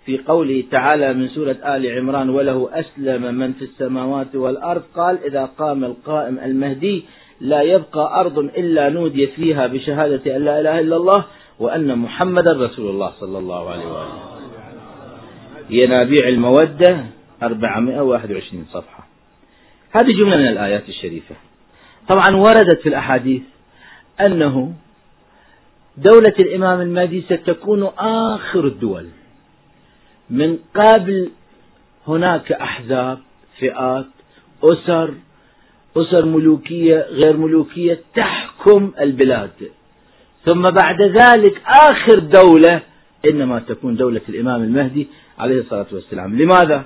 في قوله تعالى من سورة آل عمران وله أسلم من في السماوات والأرض. قال إذا قام القائم المهدي لا يبقى أرض إلا نودي فيها بشهادة أن لا إله إلا الله وأن محمدا رسول الله صلى الله عليه وآله. ينابيع المودة 421 صفحة. هذه جملة من الآيات الشريفة. طبعا وردت في الأحاديث أنه دولة الإمام المهدي ستكون آخر الدول. من قبل هناك أحزاب فئات أسر أسر ملوكية غير ملوكية تحكم البلاد. ثم بعد ذلك آخر دولة إنما تكون دولة الإمام المهدي عليه الصلاة والسلام. لماذا؟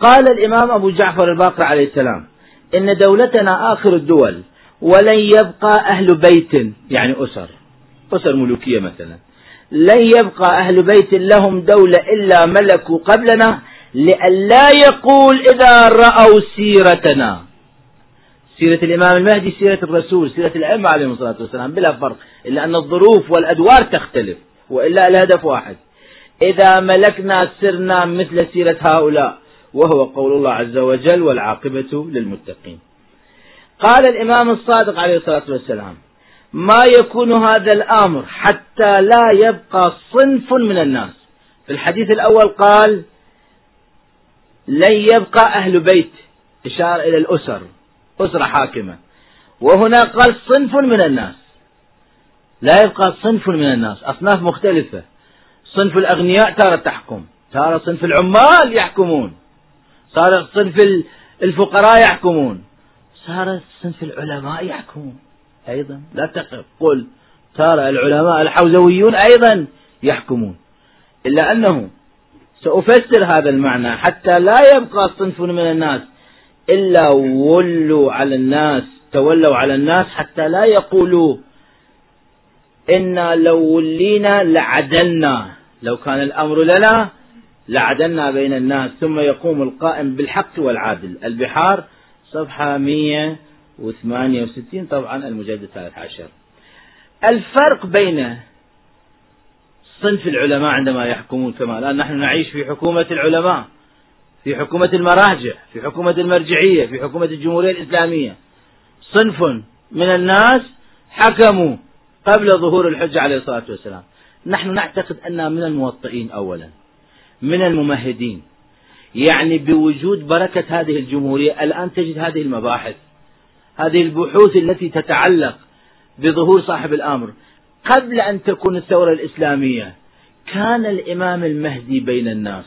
قال الإمام أبو جعفر الباقر عليه السلام إن دولتنا آخر الدول ولن يبقى أهل بيت يعني أسر أسر ملوكية مثلا لن يبقى أهل بيت لهم دولة إلا ملكوا قبلنا لئلا يقول إذا رأوا سيرتنا. سيرة الإمام المهدي سيرة الرسول سيرة الأئمة عليهم الصلاة والسلام بلا فرق إلا أن الظروف والأدوار تختلف وإلا الهدف واحد. إذا ملكنا سرنا مثل سيرة هؤلاء. وهو قول الله عز وجل والعاقبة للمتقين. قال الإمام الصادق عليه الصلاة والسلام ما يكون هذا الأمر حتى لا يبقى صنف من الناس. في الحديث الأول قال لن يبقى أهل بيت. إشارة إلى الأسر أسرة حاكمة. وهنا قال صنف من الناس. لا يبقى صنف من الناس أصناف مختلفة. صنف الأغنياء تارة تحكم تارة صنف العمال يحكمون. صار صنف الفقراء يحكمون. صار صنف العلماء يحكمون أيضا. لا تقف. قل ترى العلماء الحوزويون أيضا يحكمون. إلا أنه سأفسر هذا المعنى حتى لا يبقى صنف من الناس. إلا ولوا على الناس تولوا على الناس حتى لا يقولوا إنا لو ولينا لعدلنا. لو كان الأمر لنا لعدلنا بين الناس ثم يقوم القائم بالحق والعادل. البحار صفحة 168 طبعا المجلد الثالث عشر. الفرق بين صنف العلماء عندما يحكمون كما الآن نحن نعيش في حكومة العلماء في حكومة المراجع في حكومة المرجعية في حكومة الجمهورية الإسلامية. صنف من الناس حكموا قبل ظهور الحجة عليه الصلاة والسلام. نحن نعتقد أننا من الموطئين أولا. من الممهدين. يعني بوجود بركة هذه الجمهورية الآن تجد هذه المباحث هذه البحوث التي تتعلق بظهور صاحب الأمر. قبل أن تكون الثورة الإسلامية كان الإمام المهدي بين الناس.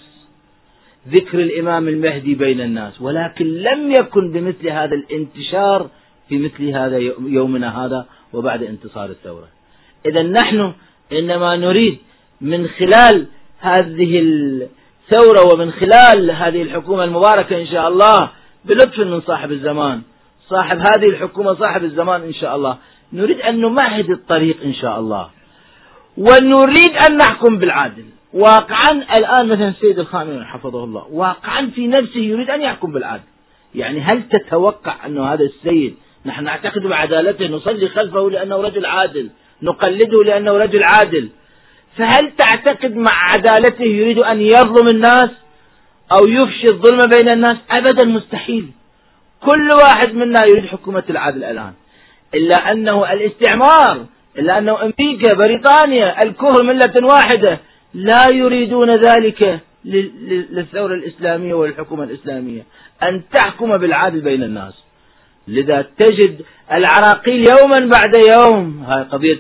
ذكر الإمام المهدي بين الناس ولكن لم يكن بمثل هذا الانتشار في مثل هذا يومنا هذا وبعد انتصار الثورة. إذا نحن إنما نريد من خلال هذه الثورة ومن خلال هذه الحكومة المباركة إن شاء الله بلطف من صاحب الزمان. صاحب هذه الحكومة صاحب الزمان إن شاء الله. نريد أن نمهد الطريق إن شاء الله. ونريد أن نحكم بالعدل. واقعا الآن مثلا السيد الخامنئي حفظه الله. واقعا في نفسه يريد أن يحكم بالعدل. يعني هل تتوقع أن هذا السيد نحن نعتقد بعدالته نصلي خلفه لأنه رجل عادل نقلده لأنه رجل عادل فهل تعتقد مع عدالته يريد أن يظلم الناس أو يفشي الظلم بين الناس؟ أبدا مستحيل. كل واحد منا يريد حكومة العدل الآن. إلا أنه الاستعمار إلا أنه أمريكا بريطانيا الكفر ملة واحدة لا يريدون ذلك للثورة الإسلامية والحكومة الإسلامية. أن تحكم بالعدل بين الناس. لذا تجد العراقيل يوما بعد يوم هاي قضية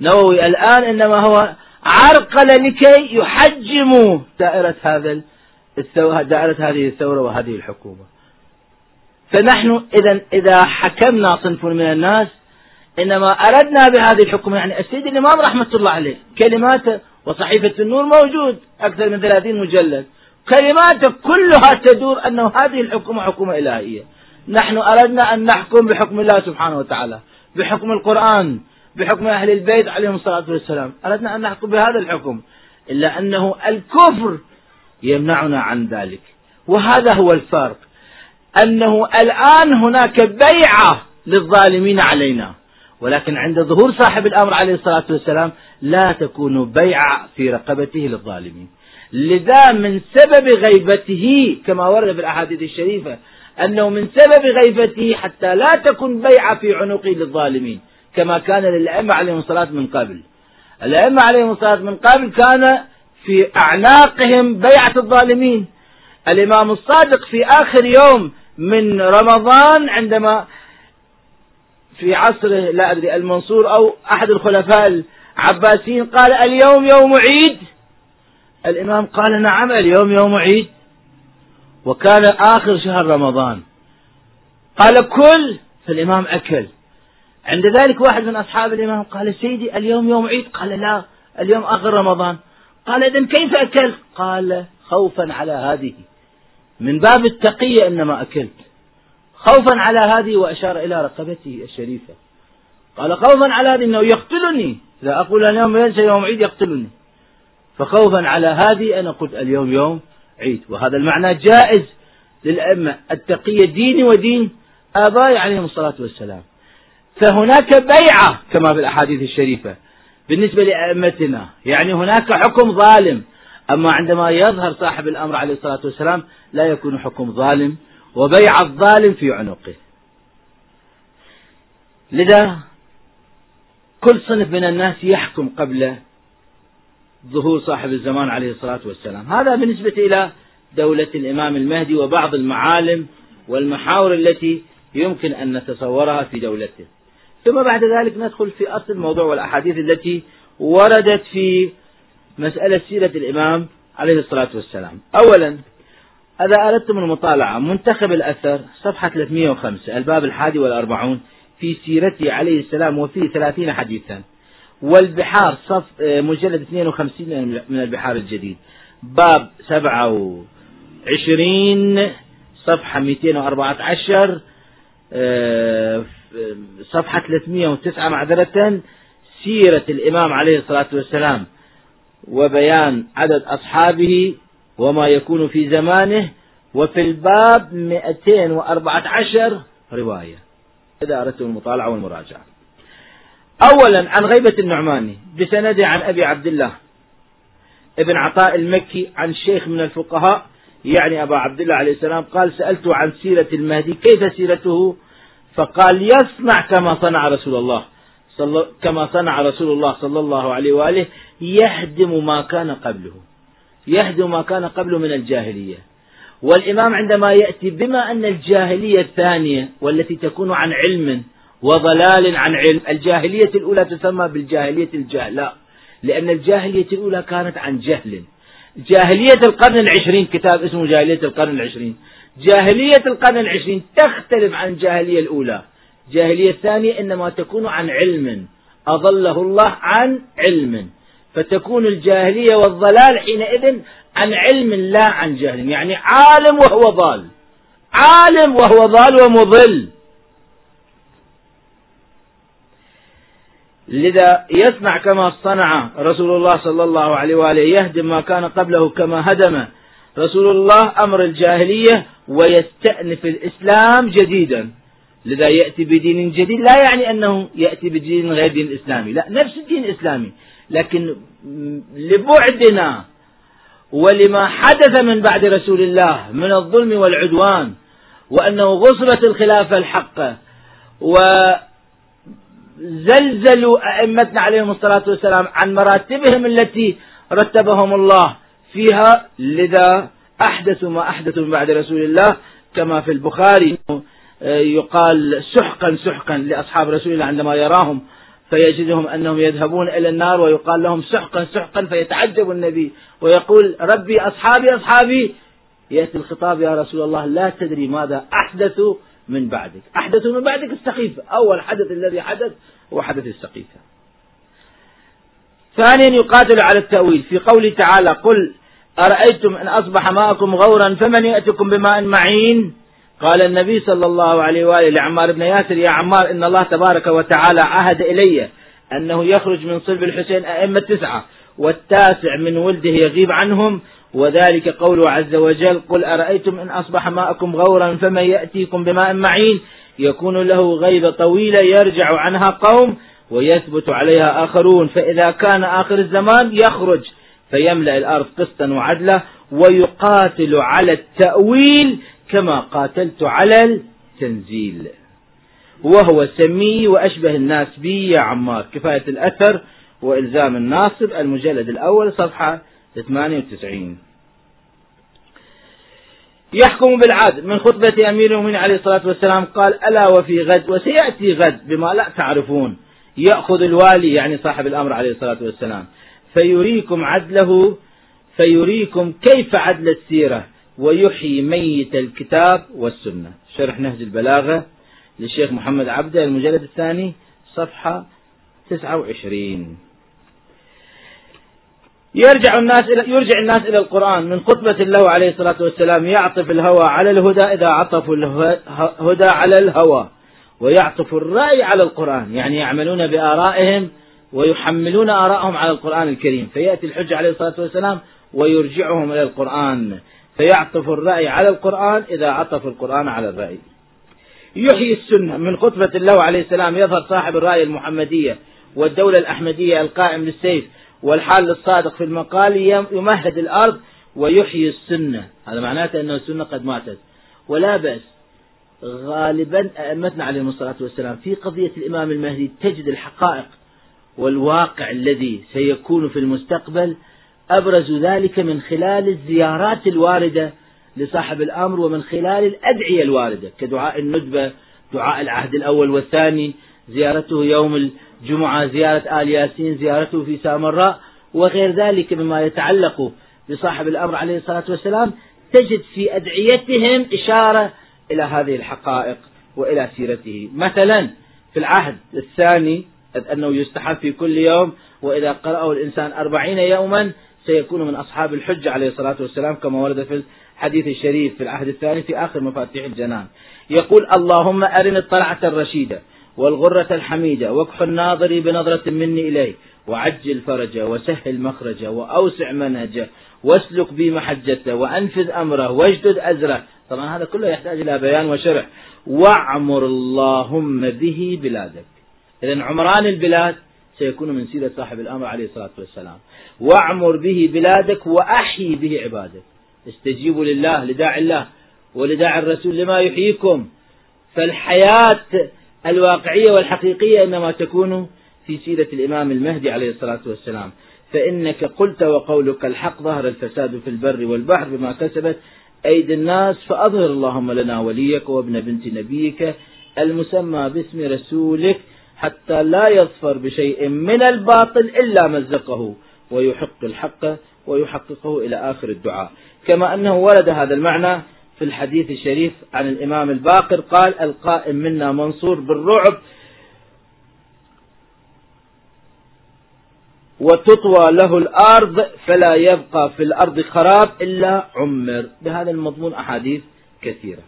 النووي الآن إنما هو عرقل لكي يحجموا. دائرة هذا دائرة هذه الثورة وهذه الحكومة. فنحن إذا إذا حكمنا صنف من الناس إنما أردنا بهذه الحكومة يعني السيد الإمام رحمة الله عليه كلماته وصحيفة النور موجود أكثر من ثلاثين مجلد. كلماته كلها تدور أنه هذه الحكومة حكومة إلهية. نحن أردنا أن نحكم بحكم الله سبحانه وتعالى بحكم القرآن بحكم أهل البيت عليهم الصلاة والسلام. أردنا أن نحكم بهذا الحكم. إلا أنه الكفر يمنعنا عن ذلك. وهذا هو الفرق. أنه الآن هناك بيعة للظالمين علينا. ولكن عند ظهور صاحب الأمر عليه الصلاة والسلام لا تكون بيعة في رقبته للظالمين. لذا من سبب غيبته كما ورد في الأحاديث الشريفة أنه من سبب غيبته حتى لا تكون بيعة في عنقه للظالمين. كما كان للأئمة عليهم الصلاة من قبل. الأئمة عليهم الصلاة من قبل كان في أعناقهم بيعة الظالمين. الإمام الصادق في آخر يوم من رمضان عندما في عصره لا أدري المنصور أو أحد الخلفاء العباسيين قال اليوم يوم عيد. الإمام قال نعم اليوم يوم عيد. وكان آخر شهر رمضان. قال كل فالإمام أكل. عند ذلك واحد من أصحاب الإمام قال سيدي اليوم يوم عيد؟ قال لا اليوم آخر رمضان. قال إذا كيف أكلت؟ قال خوفا على هذه. من باب التقية إنما أكلت. خوفا على هذه وأشار إلى رقبته الشريفة. قال خوفا على هذه أنه يقتلني. إذا أقول اليوم ينسى يوم عيد يقتلني. فخوفا على هذه أنا قلت اليوم يوم عيد. وهذا المعنى جائز للأئمة. التقية ديني ودين. آبائي عليهم الصلاة والسلام. فهناك بيعة كما في الأحاديث الشريفة بالنسبة لأئمتنا. يعني هناك حكم ظالم. أما عندما يظهر صاحب الأمر عليه الصلاة والسلام لا يكون حكم ظالم وبيع الظالم في عنقه. لذا كل صنف من الناس يحكم قبل ظهور صاحب الزمان عليه الصلاة والسلام. هذا بالنسبة إلى دولة الإمام المهدي وبعض المعالم والمحاور التي يمكن أن نتصورها في دولته. ثم بعد ذلك ندخل في أصل الموضوع والأحاديث التي وردت في مسألة سيرة الإمام عليه الصلاة والسلام. أولا إذا أردتم المطالعة منتخب الأثر صفحة 305 الباب الحادي والأربعون في سيرته عليه السلام وفيه ثلاثين حديثا. والبحار صف مجلد 52 من البحار الجديد. باب 27 صفحة 214 آه، صفحة 309 معذرة سيرة الإمام عليه الصلاة والسلام وبيان عدد أصحابه وما يكون في زمانه وفي الباب 214 رواية. إذا أردتم المطالعة والمراجعة. أولا عن غيبة النعماني بسنده عن أبي عبد الله ابن عطاء المكي عن شيخ من الفقهاء يعني أبا عبد الله عليه السلام قال سألته عن سيرة المهدي كيف سيرته؟ فقال يصنع كما صنع رسول الله صلى كما صنع رسول الله صلى الله عليه وآله يهدم ما كان قبله. يهدم ما كان قبله من الجاهلية. والإمام عندما يأتي بما أن الجاهلية الثانية والتي تكون عن علم وضلال عن علم الجاهلية الأولى تسمى بالجاهلية الجهلاء لأن الجاهلية الأولى كانت عن جهل. جاهلية القرن العشرين كتاب اسمه جاهلية القرن العشرين. جاهلية القرن العشرين تختلف عن الجاهلية الأولى. الجاهلية الثانية إنما تكون عن علم أضله الله عن علم. فتكون الجاهلية والضلال حينئذ عن علم لا عن جهل. يعني عالم وهو ضال. عالم وهو ضال ومضل. لذا يصنع كما صنع رسول الله صلى الله عليه وآله يهدم ما كان قبله كما هدم. رسول الله أمر الجاهلية ويستأنف الإسلام جديدا. لذا يأتي بدين جديد لا يعني أنه يأتي بدين غير دين إسلامي. لا نفس الدين الإسلامي. لكن لبعدنا ولما حدث من بعد رسول الله من الظلم والعدوان وأنه غصبت الخلافة الحقة وزلزلوا أئمتنا عليهم الصلاة والسلام عن مراتبهم التي رتبهم الله فيها. لذا أحدثوا ما أحدثوا من بعد رسول الله كما في البخاري يقال سحقا سحقا لأصحاب رسول الله عندما يراهم فيجدهم أنهم يذهبون إلى النار ويقال لهم سحقا سحقا فيتعجب النبي ويقول ربي أصحابي أصحابي. يأتي الخطاب يا رسول الله لا تدري ماذا أحدثوا من بعدك. أحدثوا من بعدك السقيفة أول حدث الذي حدث هو حدث السقيفة. ثانيا يقاتل على التأويل. في قوله تعالى قل أرأيتم إن أصبح ماءكم غورا فمن يأتكم بماء معين؟ قال النبي صلى الله عليه وآله لعمار بن ياسر يا عمار إن الله تبارك وتعالى عهد إلي أنه يخرج من صلب الحسين أئمة تسعة والتاسع من ولده يغيب عنهم وذلك قوله عز وجل قل أرأيتم إن أصبح ماءكم غورا فمن يأتيكم بماء معين؟ يكون له غيبة طويلة يرجع عنها قوم ويثبت عليها آخرون فإذا كان آخر الزمان يخرج. فيملأ الأرض قسطا وعدلا ويقاتل على التأويل كما قاتلت على التنزيل. وهو سمي وأشبه الناس بي يا عمار. كفاية الأثر وإلزام الناصب. المجلد الأول صفحة 98 يحكم بالعدل. من خطبة أمير المؤمنين عليه الصلاة والسلام قال ألا وفي غد وسيأتي غد بما لا تعرفون. يأخذ الوالي يعني صاحب الأمر عليه الصلاة والسلام. فيريكم عدله فيريكم كيف عدل السيرة؟ ويحيي ميت الكتاب والسنة. شرح نهج البلاغة للشيخ محمد عبده المجلد الثاني صفحة 29 يرجع الناس إلى يرجع الناس إلى القرآن. من خطبة له عليه الصلاة والسلام يعطف الهوى على الهدى إذا عطفوا الهدى على الهوى ويعطف الرأي على القرآن. يعني يعملون بآرائهم ويحملون آرائهم على القرآن الكريم. فيأتي الحج عليه الصلاة والسلام ويرجعهم إلى القرآن. فيعطف الرأي على القرآن إذا عطف القرآن على الرأي. يحيي السنة. من خطبة الله عليه السلام يظهر صاحب الرأي المحمدية والدولة الأحمدية القائم للسيف والحال الصادق في المقال يمهد الأرض ويحيي السنة. هذا معناته أن السنة قد ماتت. ولا بأس غالبا أئمتنا عليهم الصلاة والسلام في قضية الإمام المهدي تجد الحقائق والواقع الذي سيكون في المستقبل أبرز ذلك من خلال الزيارات الواردة لصاحب الأمر ومن خلال الأدعية الواردة كدعاء الندبة دعاء العهد الأول والثاني زيارته يوم الجمعة زيارة آل ياسين زيارته في سامراء وغير ذلك مما يتعلق بصاحب الأمر عليه الصلاة والسلام تجد في أدعيتهم إشارة إلى هذه الحقائق وإلى سيرته. مثلا في العهد الثاني أنه يستحب في كل يوم وإذا قرأه الإنسان أربعين يوما سيكون من أصحاب الحجة عليه الصلاة والسلام كما ورد في الحديث الشريف في العهد الثاني في آخر مفاتيح الجنان. يقول اللهم أرني الطلعة الرشيدة والغرة الحميدة واكح الناظر بنظرة مني إليه وعجل فرجه وسهل مخرجه وأوسع منهجه واسلك بي محجته وأنفذ أمره واجدد أزره. طبعا هذا كله يحتاج إلى بيان وشرح. واعمر اللهم به بلادك. إذا عمران البلاد سيكون من سيرة صاحب الأمر عليه الصلاة والسلام. وأعمر به بلادك وأحيي به عبادك. استجيبوا لله لداعي الله ولداعي الرسول لما يحييكم. فالحياة الواقعية والحقيقية إنما تكون في سيرة الإمام المهدي عليه الصلاة والسلام. فإنك قلت وقولك الحق ظهر الفساد في البر والبحر بما كسبت أيدي الناس فأظهر اللهم لنا وليك وابن بنت نبيك المسمى باسم رسولك حتى لا يظفر بشيء من الباطل إلا مزقه ويحق الحق ويحققه إلى آخر الدعاء. كما أنه ورد هذا المعنى في الحديث الشريف عن الإمام الباقر قال القائم منا منصور بالرعب وتطوى له الأرض فلا يبقى في الأرض خراب إلا عمر. بهذا المضمون أحاديث كثيرة.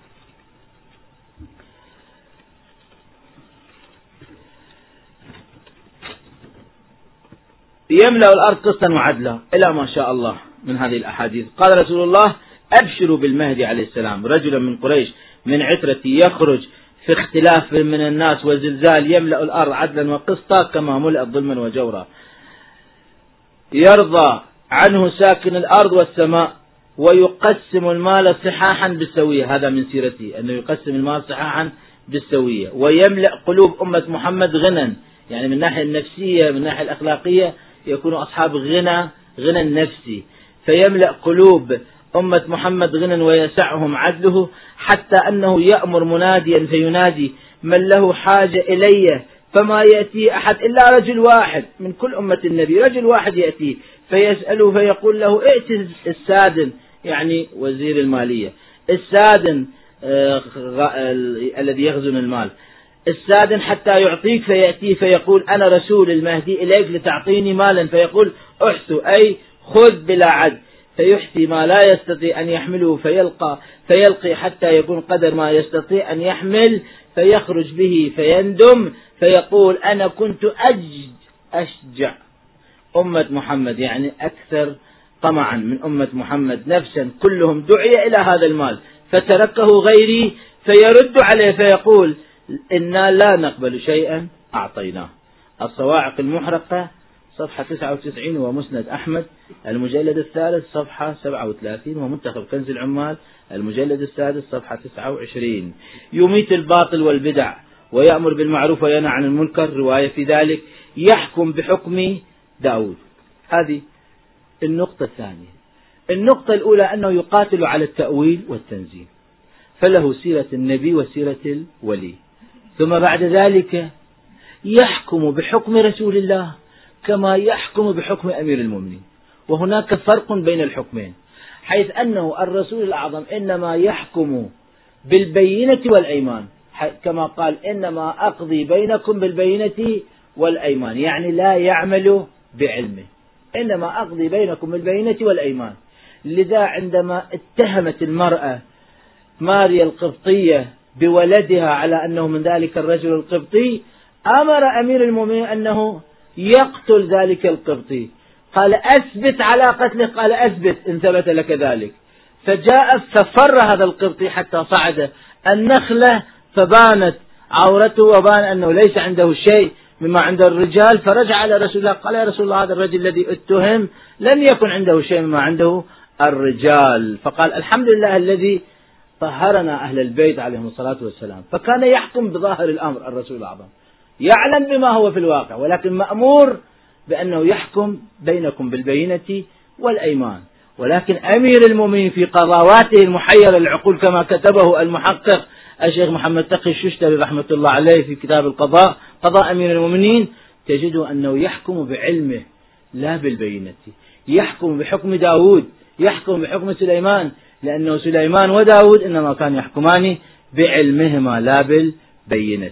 يملأ الأرض قسطا وعدلا. إلى ما شاء الله من هذه الأحاديث. قال رسول الله أبشروا بالمهدي عليه السلام. رجلا من قريش من عترتي يخرج في اختلاف من الناس وزلزال يملأ الأرض عدلا وقسطا كما ملأت ظلما وجورا. يرضى عنه ساكن الأرض والسماء ويقسم المال صحاحا بالسوية. هذا من سيرته أنه يقسم المال صحاحا بالسوية. ويملأ قلوب أمة محمد غنى يعني من الناحية النفسية من الناحية الأخلاقية يكون أصحاب غنى غنى النفسي فيملأ قلوب أمة محمد غنى ويسعهم عدله حتى أنه يأمر مناديا فينادي من له حاجة إلي؟ فما يأتي أحد إلا رجل واحد من كل أمة النبي. رجل واحد يأتي فيسأله فيقول له ائت السادن؟ يعني وزير المالية. السادن آه، الذي يخزن المال. السادن حتى يعطيك فيأتي فيقول أنا رسول المهدي إليك لتعطيني مالا. فيقول احث أي خذ بلا عد. فيحثي ما لا يستطيع أن يحمله فيلقى فيلقي حتى يكون قدر ما يستطيع أن يحمل فيخرج به فيندم. فيقول أنا كنت أجد أشجع أمة محمد يعني أكثر طمعا من أمة محمد نفسا. كلهم دعي إلى هذا المال. فتركه غيري فيرد عليه فيقول إنا لا نقبل شيئا أعطيناه. الصواعق المحرقة صفحة 99 ومسند أحمد المجلد الثالث صفحة 37 ومنتخب كنز العمال المجلد السادس صفحة 29 يميت الباطل والبدع ويأمر بالمعروف وينهى عن المنكر رواية في ذلك يحكم بحكم داود. هذه النقطة الثانية. النقطة الأولى أنه يقاتل على التأويل والتنزيل فله سيرة النبي وسيرة الولي. ثم بعد ذلك يحكم بحكم رسول الله كما يحكم بحكم أمير المؤمنين. وهناك فرق بين الحكمين حيث أنه الرسول الأعظم إنما يحكم بالبينة والأيمان كما قال إنما أقضي بينكم بالبينة والأيمان يعني لا يعمل بعلمه. إنما أقضي بينكم بالبينة والأيمان. لذا عندما اتهمت المرأة ماريا القبطية بولدها على أنه من ذلك الرجل القبطي أمر أمير المؤمنين أنه يقتل ذلك القبطي. قال أثبت على قتله قال أثبت إن ثبت لك ذلك. فجاء ففر هذا القبطي حتى صعد. النخلة فبانت عورته وبان أنه ليس عنده شيء مما عند الرجال. فرجع على رسول الله قال يا رسول الله هذا الرجل الذي اتهم لم يكن عنده شيء مما عنده الرجال. فقال الحمد لله الذي طهرنا أهل البيت عليهم الصلاة والسلام. فكان يحكم بظاهر الأمر الرسول الأعظم. يعلم بما هو في الواقع ولكن مأمور بأنه يحكم بينكم بالبينة والأيمان. ولكن أمير المؤمنين في قضاواته المحيرة العقول كما كتبه المحقق الشيخ محمد تقي الششتري رحمة الله عليه في كتاب القضاء قضاء أمير المؤمنين تجد أنه يحكم بعلمه لا بالبينة. يحكم بحكم داود يحكم بحكم سليمان. لأنه سليمان وداود إنما كان يحكمان بعلمهما لا بالبينة.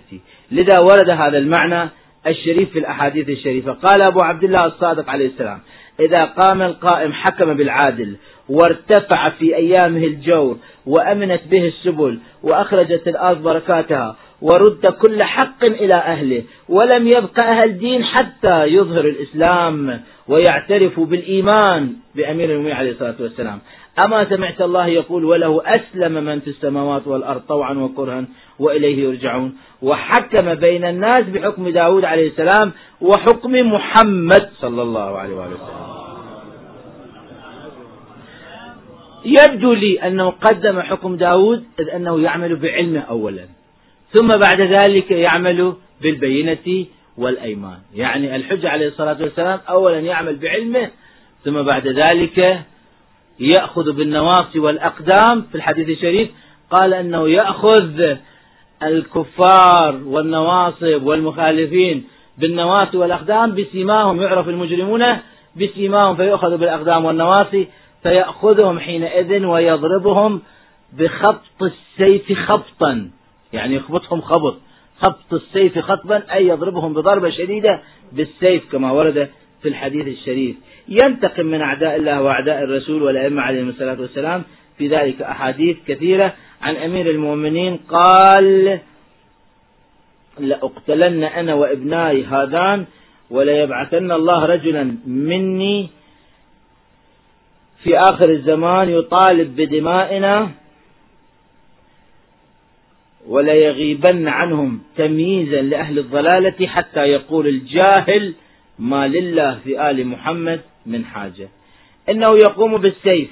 لذا ورد هذا المعنى الشريف في الأحاديث الشريفة. قال أبو عبد الله الصادق عليه السلام إذا قام القائم حكم بالعادل وارتفع في أيامه الجور وأمنت به السبل وأخرجت الأرض بركاتها ورد كل حق إلى أهله ولم يبق أهل دين حتى يظهر الإسلام ويعترفوا بالإيمان بأمير المؤمنين عليه الصلاة والسلام. أما سمعت الله يقول وله أسلم من في السماوات والأرض طوعا وكرها وإليه يرجعون. وحكم بين الناس بحكم داود عليه السلام وحكم محمد صلى الله عليه وآله وسلم. يبدو لي أنه قدم حكم داود إذ أنه يعمل بعلمه أولا ثم بعد ذلك يعمل بالبينة والأيمان. يعني الحجة عليه الصلاة والسلام أولا يعمل بعلمه ثم بعد ذلك يأخذ بالنواصي والأقدام في الحديث الشريف قال أنه يأخذ الكفار والنواصب والمخالفين بالنواصي والأقدام بسيماهم يعرف المجرمون بسيماهم فيؤخذ بالأقدام والنواصي فيأخذهم حينئذ ويضربهم بخبط السيف خبطا يعني يخبطهم خبط خبط السيف خطبا أي يضربهم بضربة شديدة بالسيف كما ورد في الحديث الشريف. ينتقم من أعداء الله وأعداء الرسول والأئمة عليهم الصلاة والسلام في ذلك أحاديث كثيرة. عن أمير المؤمنين قال لأقتلن أنا وإبناي هذان وليبعثن الله رجلا مني في آخر الزمان يطالب بدمائنا وليغيبن عنهم تمييزا لأهل الضلالة حتى يقول الجاهل ما لله في آل محمد من حاجة. إنه يقوم بالسيف.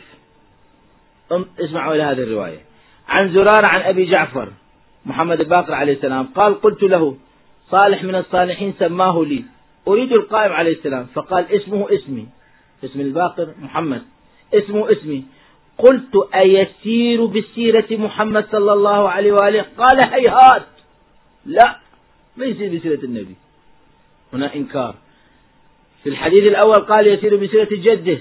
اسمعوا إلى هذه الرواية. عن زرار عن أبي جعفر محمد الباقر عليه السلام قال قلت له صالح من الصالحين سماه لي. أريد القائم عليه السلام. فقال اسمه اسمي. اسم الباقر محمد. اسمه اسمي. قلت أيسير بسيرة محمد صلى الله عليه وآله؟ قال هيهات. لا ما يسير بسيرة النبي. هنا إنكار. في الحديث الأول قال يسير بسيرة جده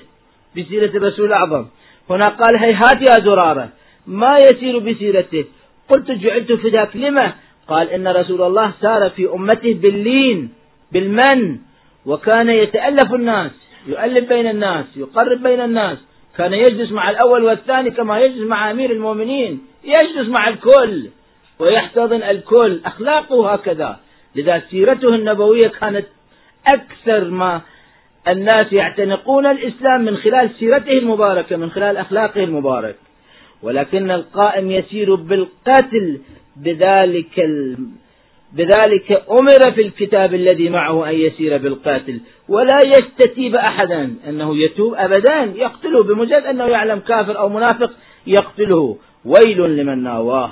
بسيرة الرسول الأعظم. هنا قال هيهات يا زرارة. ما يسير بسيرته قلت جعلت فداك لما؟ قال إن رسول الله سار في أمته باللين بالمن. وكان يتألف الناس يؤلف بين الناس يقرب بين الناس. كان يجلس مع الأول والثاني كما يجلس مع أمير المؤمنين. يجلس مع الكل ويحتضن الكل. أخلاقه هكذا. لذا سيرته النبوية كانت أكثر ما الناس يعتنقون الإسلام من خلال سيرته المباركة من خلال أخلاقه المبارك ولكن القائم يسير بالقتل بذلك بذلك أمر في الكتاب الذي معه أن يسير بالقاتل. ولا يستتيب أحدا أنه يتوب أبدا يقتله بمجرد أنه يعلم كافر أو منافق يقتله. ويل لمن ناواه.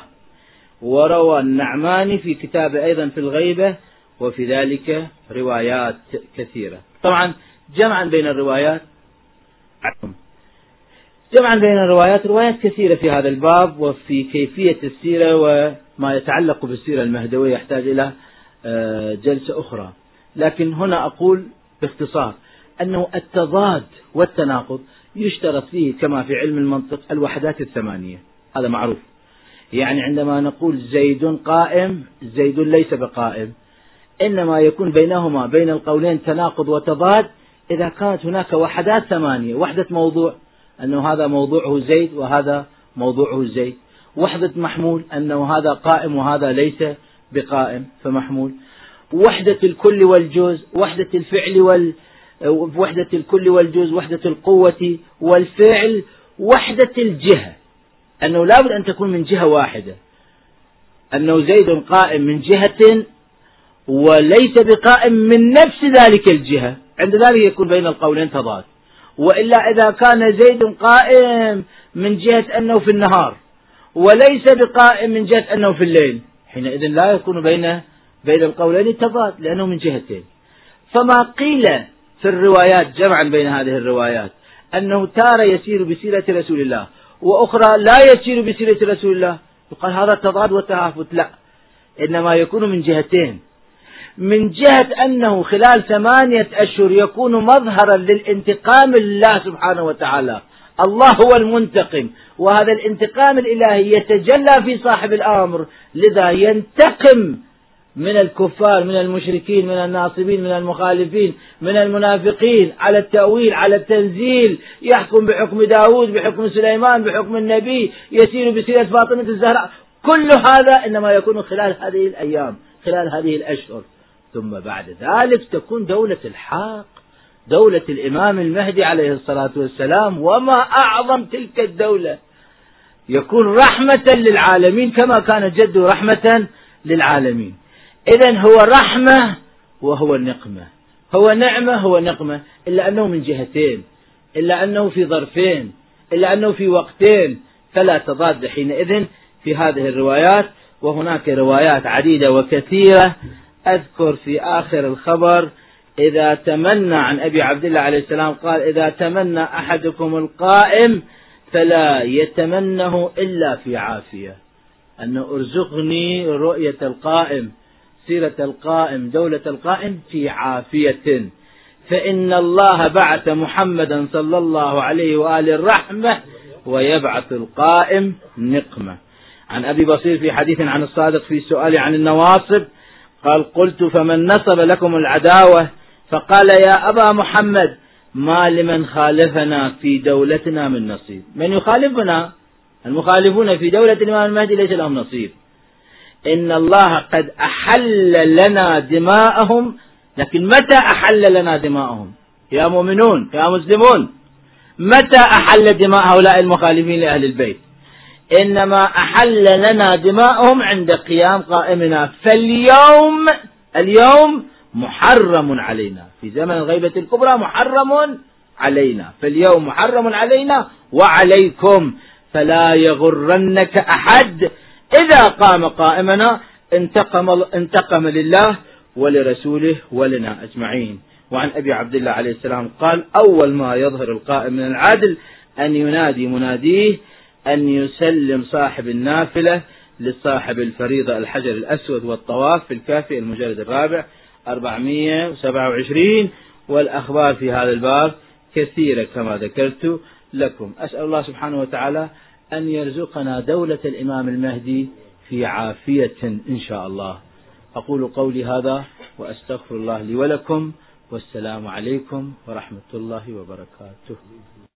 وروى النعماني في كتاب أيضا في الغيبة وفي ذلك روايات كثيرة. طبعا جمعا بين الروايات. جمعا بين الروايات روايات كثيرة في هذا الباب وفي كيفية السيرة وما يتعلق بالسيرة المهدوية يحتاج إلى آه، جلسة أخرى. لكن هنا أقول باختصار أنه التضاد والتناقض يشترط فيه كما في علم المنطق الوحدات الثمانية. هذا معروف. يعني عندما نقول زيد قائم زيد ليس بقائم. إنما يكون بينهما بين القولين تناقض وتضاد إذا كانت هناك وحدات ثمانية وحدة موضوع أنه هذا موضوعه زيد وهذا موضوعه زيد. وحدة محمول أنه هذا قائم وهذا ليس بقائم فمحمول. وحدة الكل والجزء وحدة الفعل وال وحدة الكل والجزء وحدة القوة والفعل وحدة الجهة. أنه لابد أن تكون من جهة واحدة. أنه زيد قائم من جهة وليس بقائم من نفس ذلك الجهة. عند ذلك يكون بين القولين تضاد. وإلا إذا كان زيد قائم من جهة أنه في النهار وليس بقائم من جهة أنه في الليل حينئذ لا يكون بين بين القولين تضاد لأنه من جهتين. فما قيل في الروايات جمعا بين هذه الروايات أنه تار يسير بسيرة رسول الله وأخرى لا يسير بسيرة رسول الله يقال هذا تضاد وتهافت لا. إنما يكون من جهتين. من جهة أنه خلال ثمانية أشهر يكون مظهرا للانتقام لله سبحانه وتعالى. الله هو المنتقم وهذا الانتقام الإلهي يتجلى في صاحب الأمر لذا ينتقم من الكفار من المشركين من الناصبين من المخالفين من المنافقين على التأويل على التنزيل. يحكم بحكم داود بحكم سليمان بحكم النبي يسير بسيرة فاطمة الزهراء. كل هذا إنما يكون خلال هذه الأيام خلال هذه الأشهر. ثم بعد ذلك تكون دولة الحق دولة الإمام المهدي عليه الصلاة والسلام وما أعظم تلك الدولة. يكون رحمة للعالمين كما كان جده رحمة للعالمين. إذا هو رحمة وهو النقمة هو نعمة هو نقمة إلا أنه من جهتين إلا أنه في ظرفين إلا أنه في وقتين. فلا تضاد حينئذ في هذه الروايات وهناك روايات عديدة وكثيرة أذكر في آخر الخبر إذا تمنى عن أبي عبد الله عليه السلام قال إذا تمنى أحدكم القائم فلا يتمنه إلا في عافية. أن أرزقني رؤية القائم سيرة القائم دولة القائم في عافية. فإن الله بعث محمدا صلى الله عليه وآله الرحمة ويبعث القائم نقمة. عن أبي بصير في حديث عن الصادق في سؤال عن النواصب قال قلت فمن نصب لكم العداوة فقال يا أبا محمد ما لمن خالفنا في دولتنا من نصيب من يخالفنا؟ المخالفون في دولة الإمام المهدي ليس لهم نصيب. إن الله قد أحل لنا دماءهم لكن متى أحل لنا دماءهم؟ يا مؤمنون يا مسلمون متى أحل دماء هؤلاء المخالفين لأهل البيت؟ إنما أحل لنا دماءهم عند قيام قائمنا. فاليوم اليوم محرم علينا. في زمن الغيبة الكبرى محرم علينا. فاليوم محرم علينا وعليكم. فلا يغرنك أحد. إذا قام قائمنا انتقم, انتقم لله ولرسوله ولنا أجمعين. وعن أبي عبد الله عليه السلام قال أول ما يظهر القائم من العدل أن ينادي مناديه أن يسلم صاحب النافلة لصاحب الفريضة الحجر الأسود والطواف في الكافي المجلد الرابع 427 والأخبار في هذا الباب كثيرة كما ذكرت لكم. أسأل الله سبحانه وتعالى أن يرزقنا دولة الإمام المهدي في عافية إن شاء الله. أقول قولي هذا وأستغفر الله لي ولكم والسلام عليكم ورحمة الله وبركاته.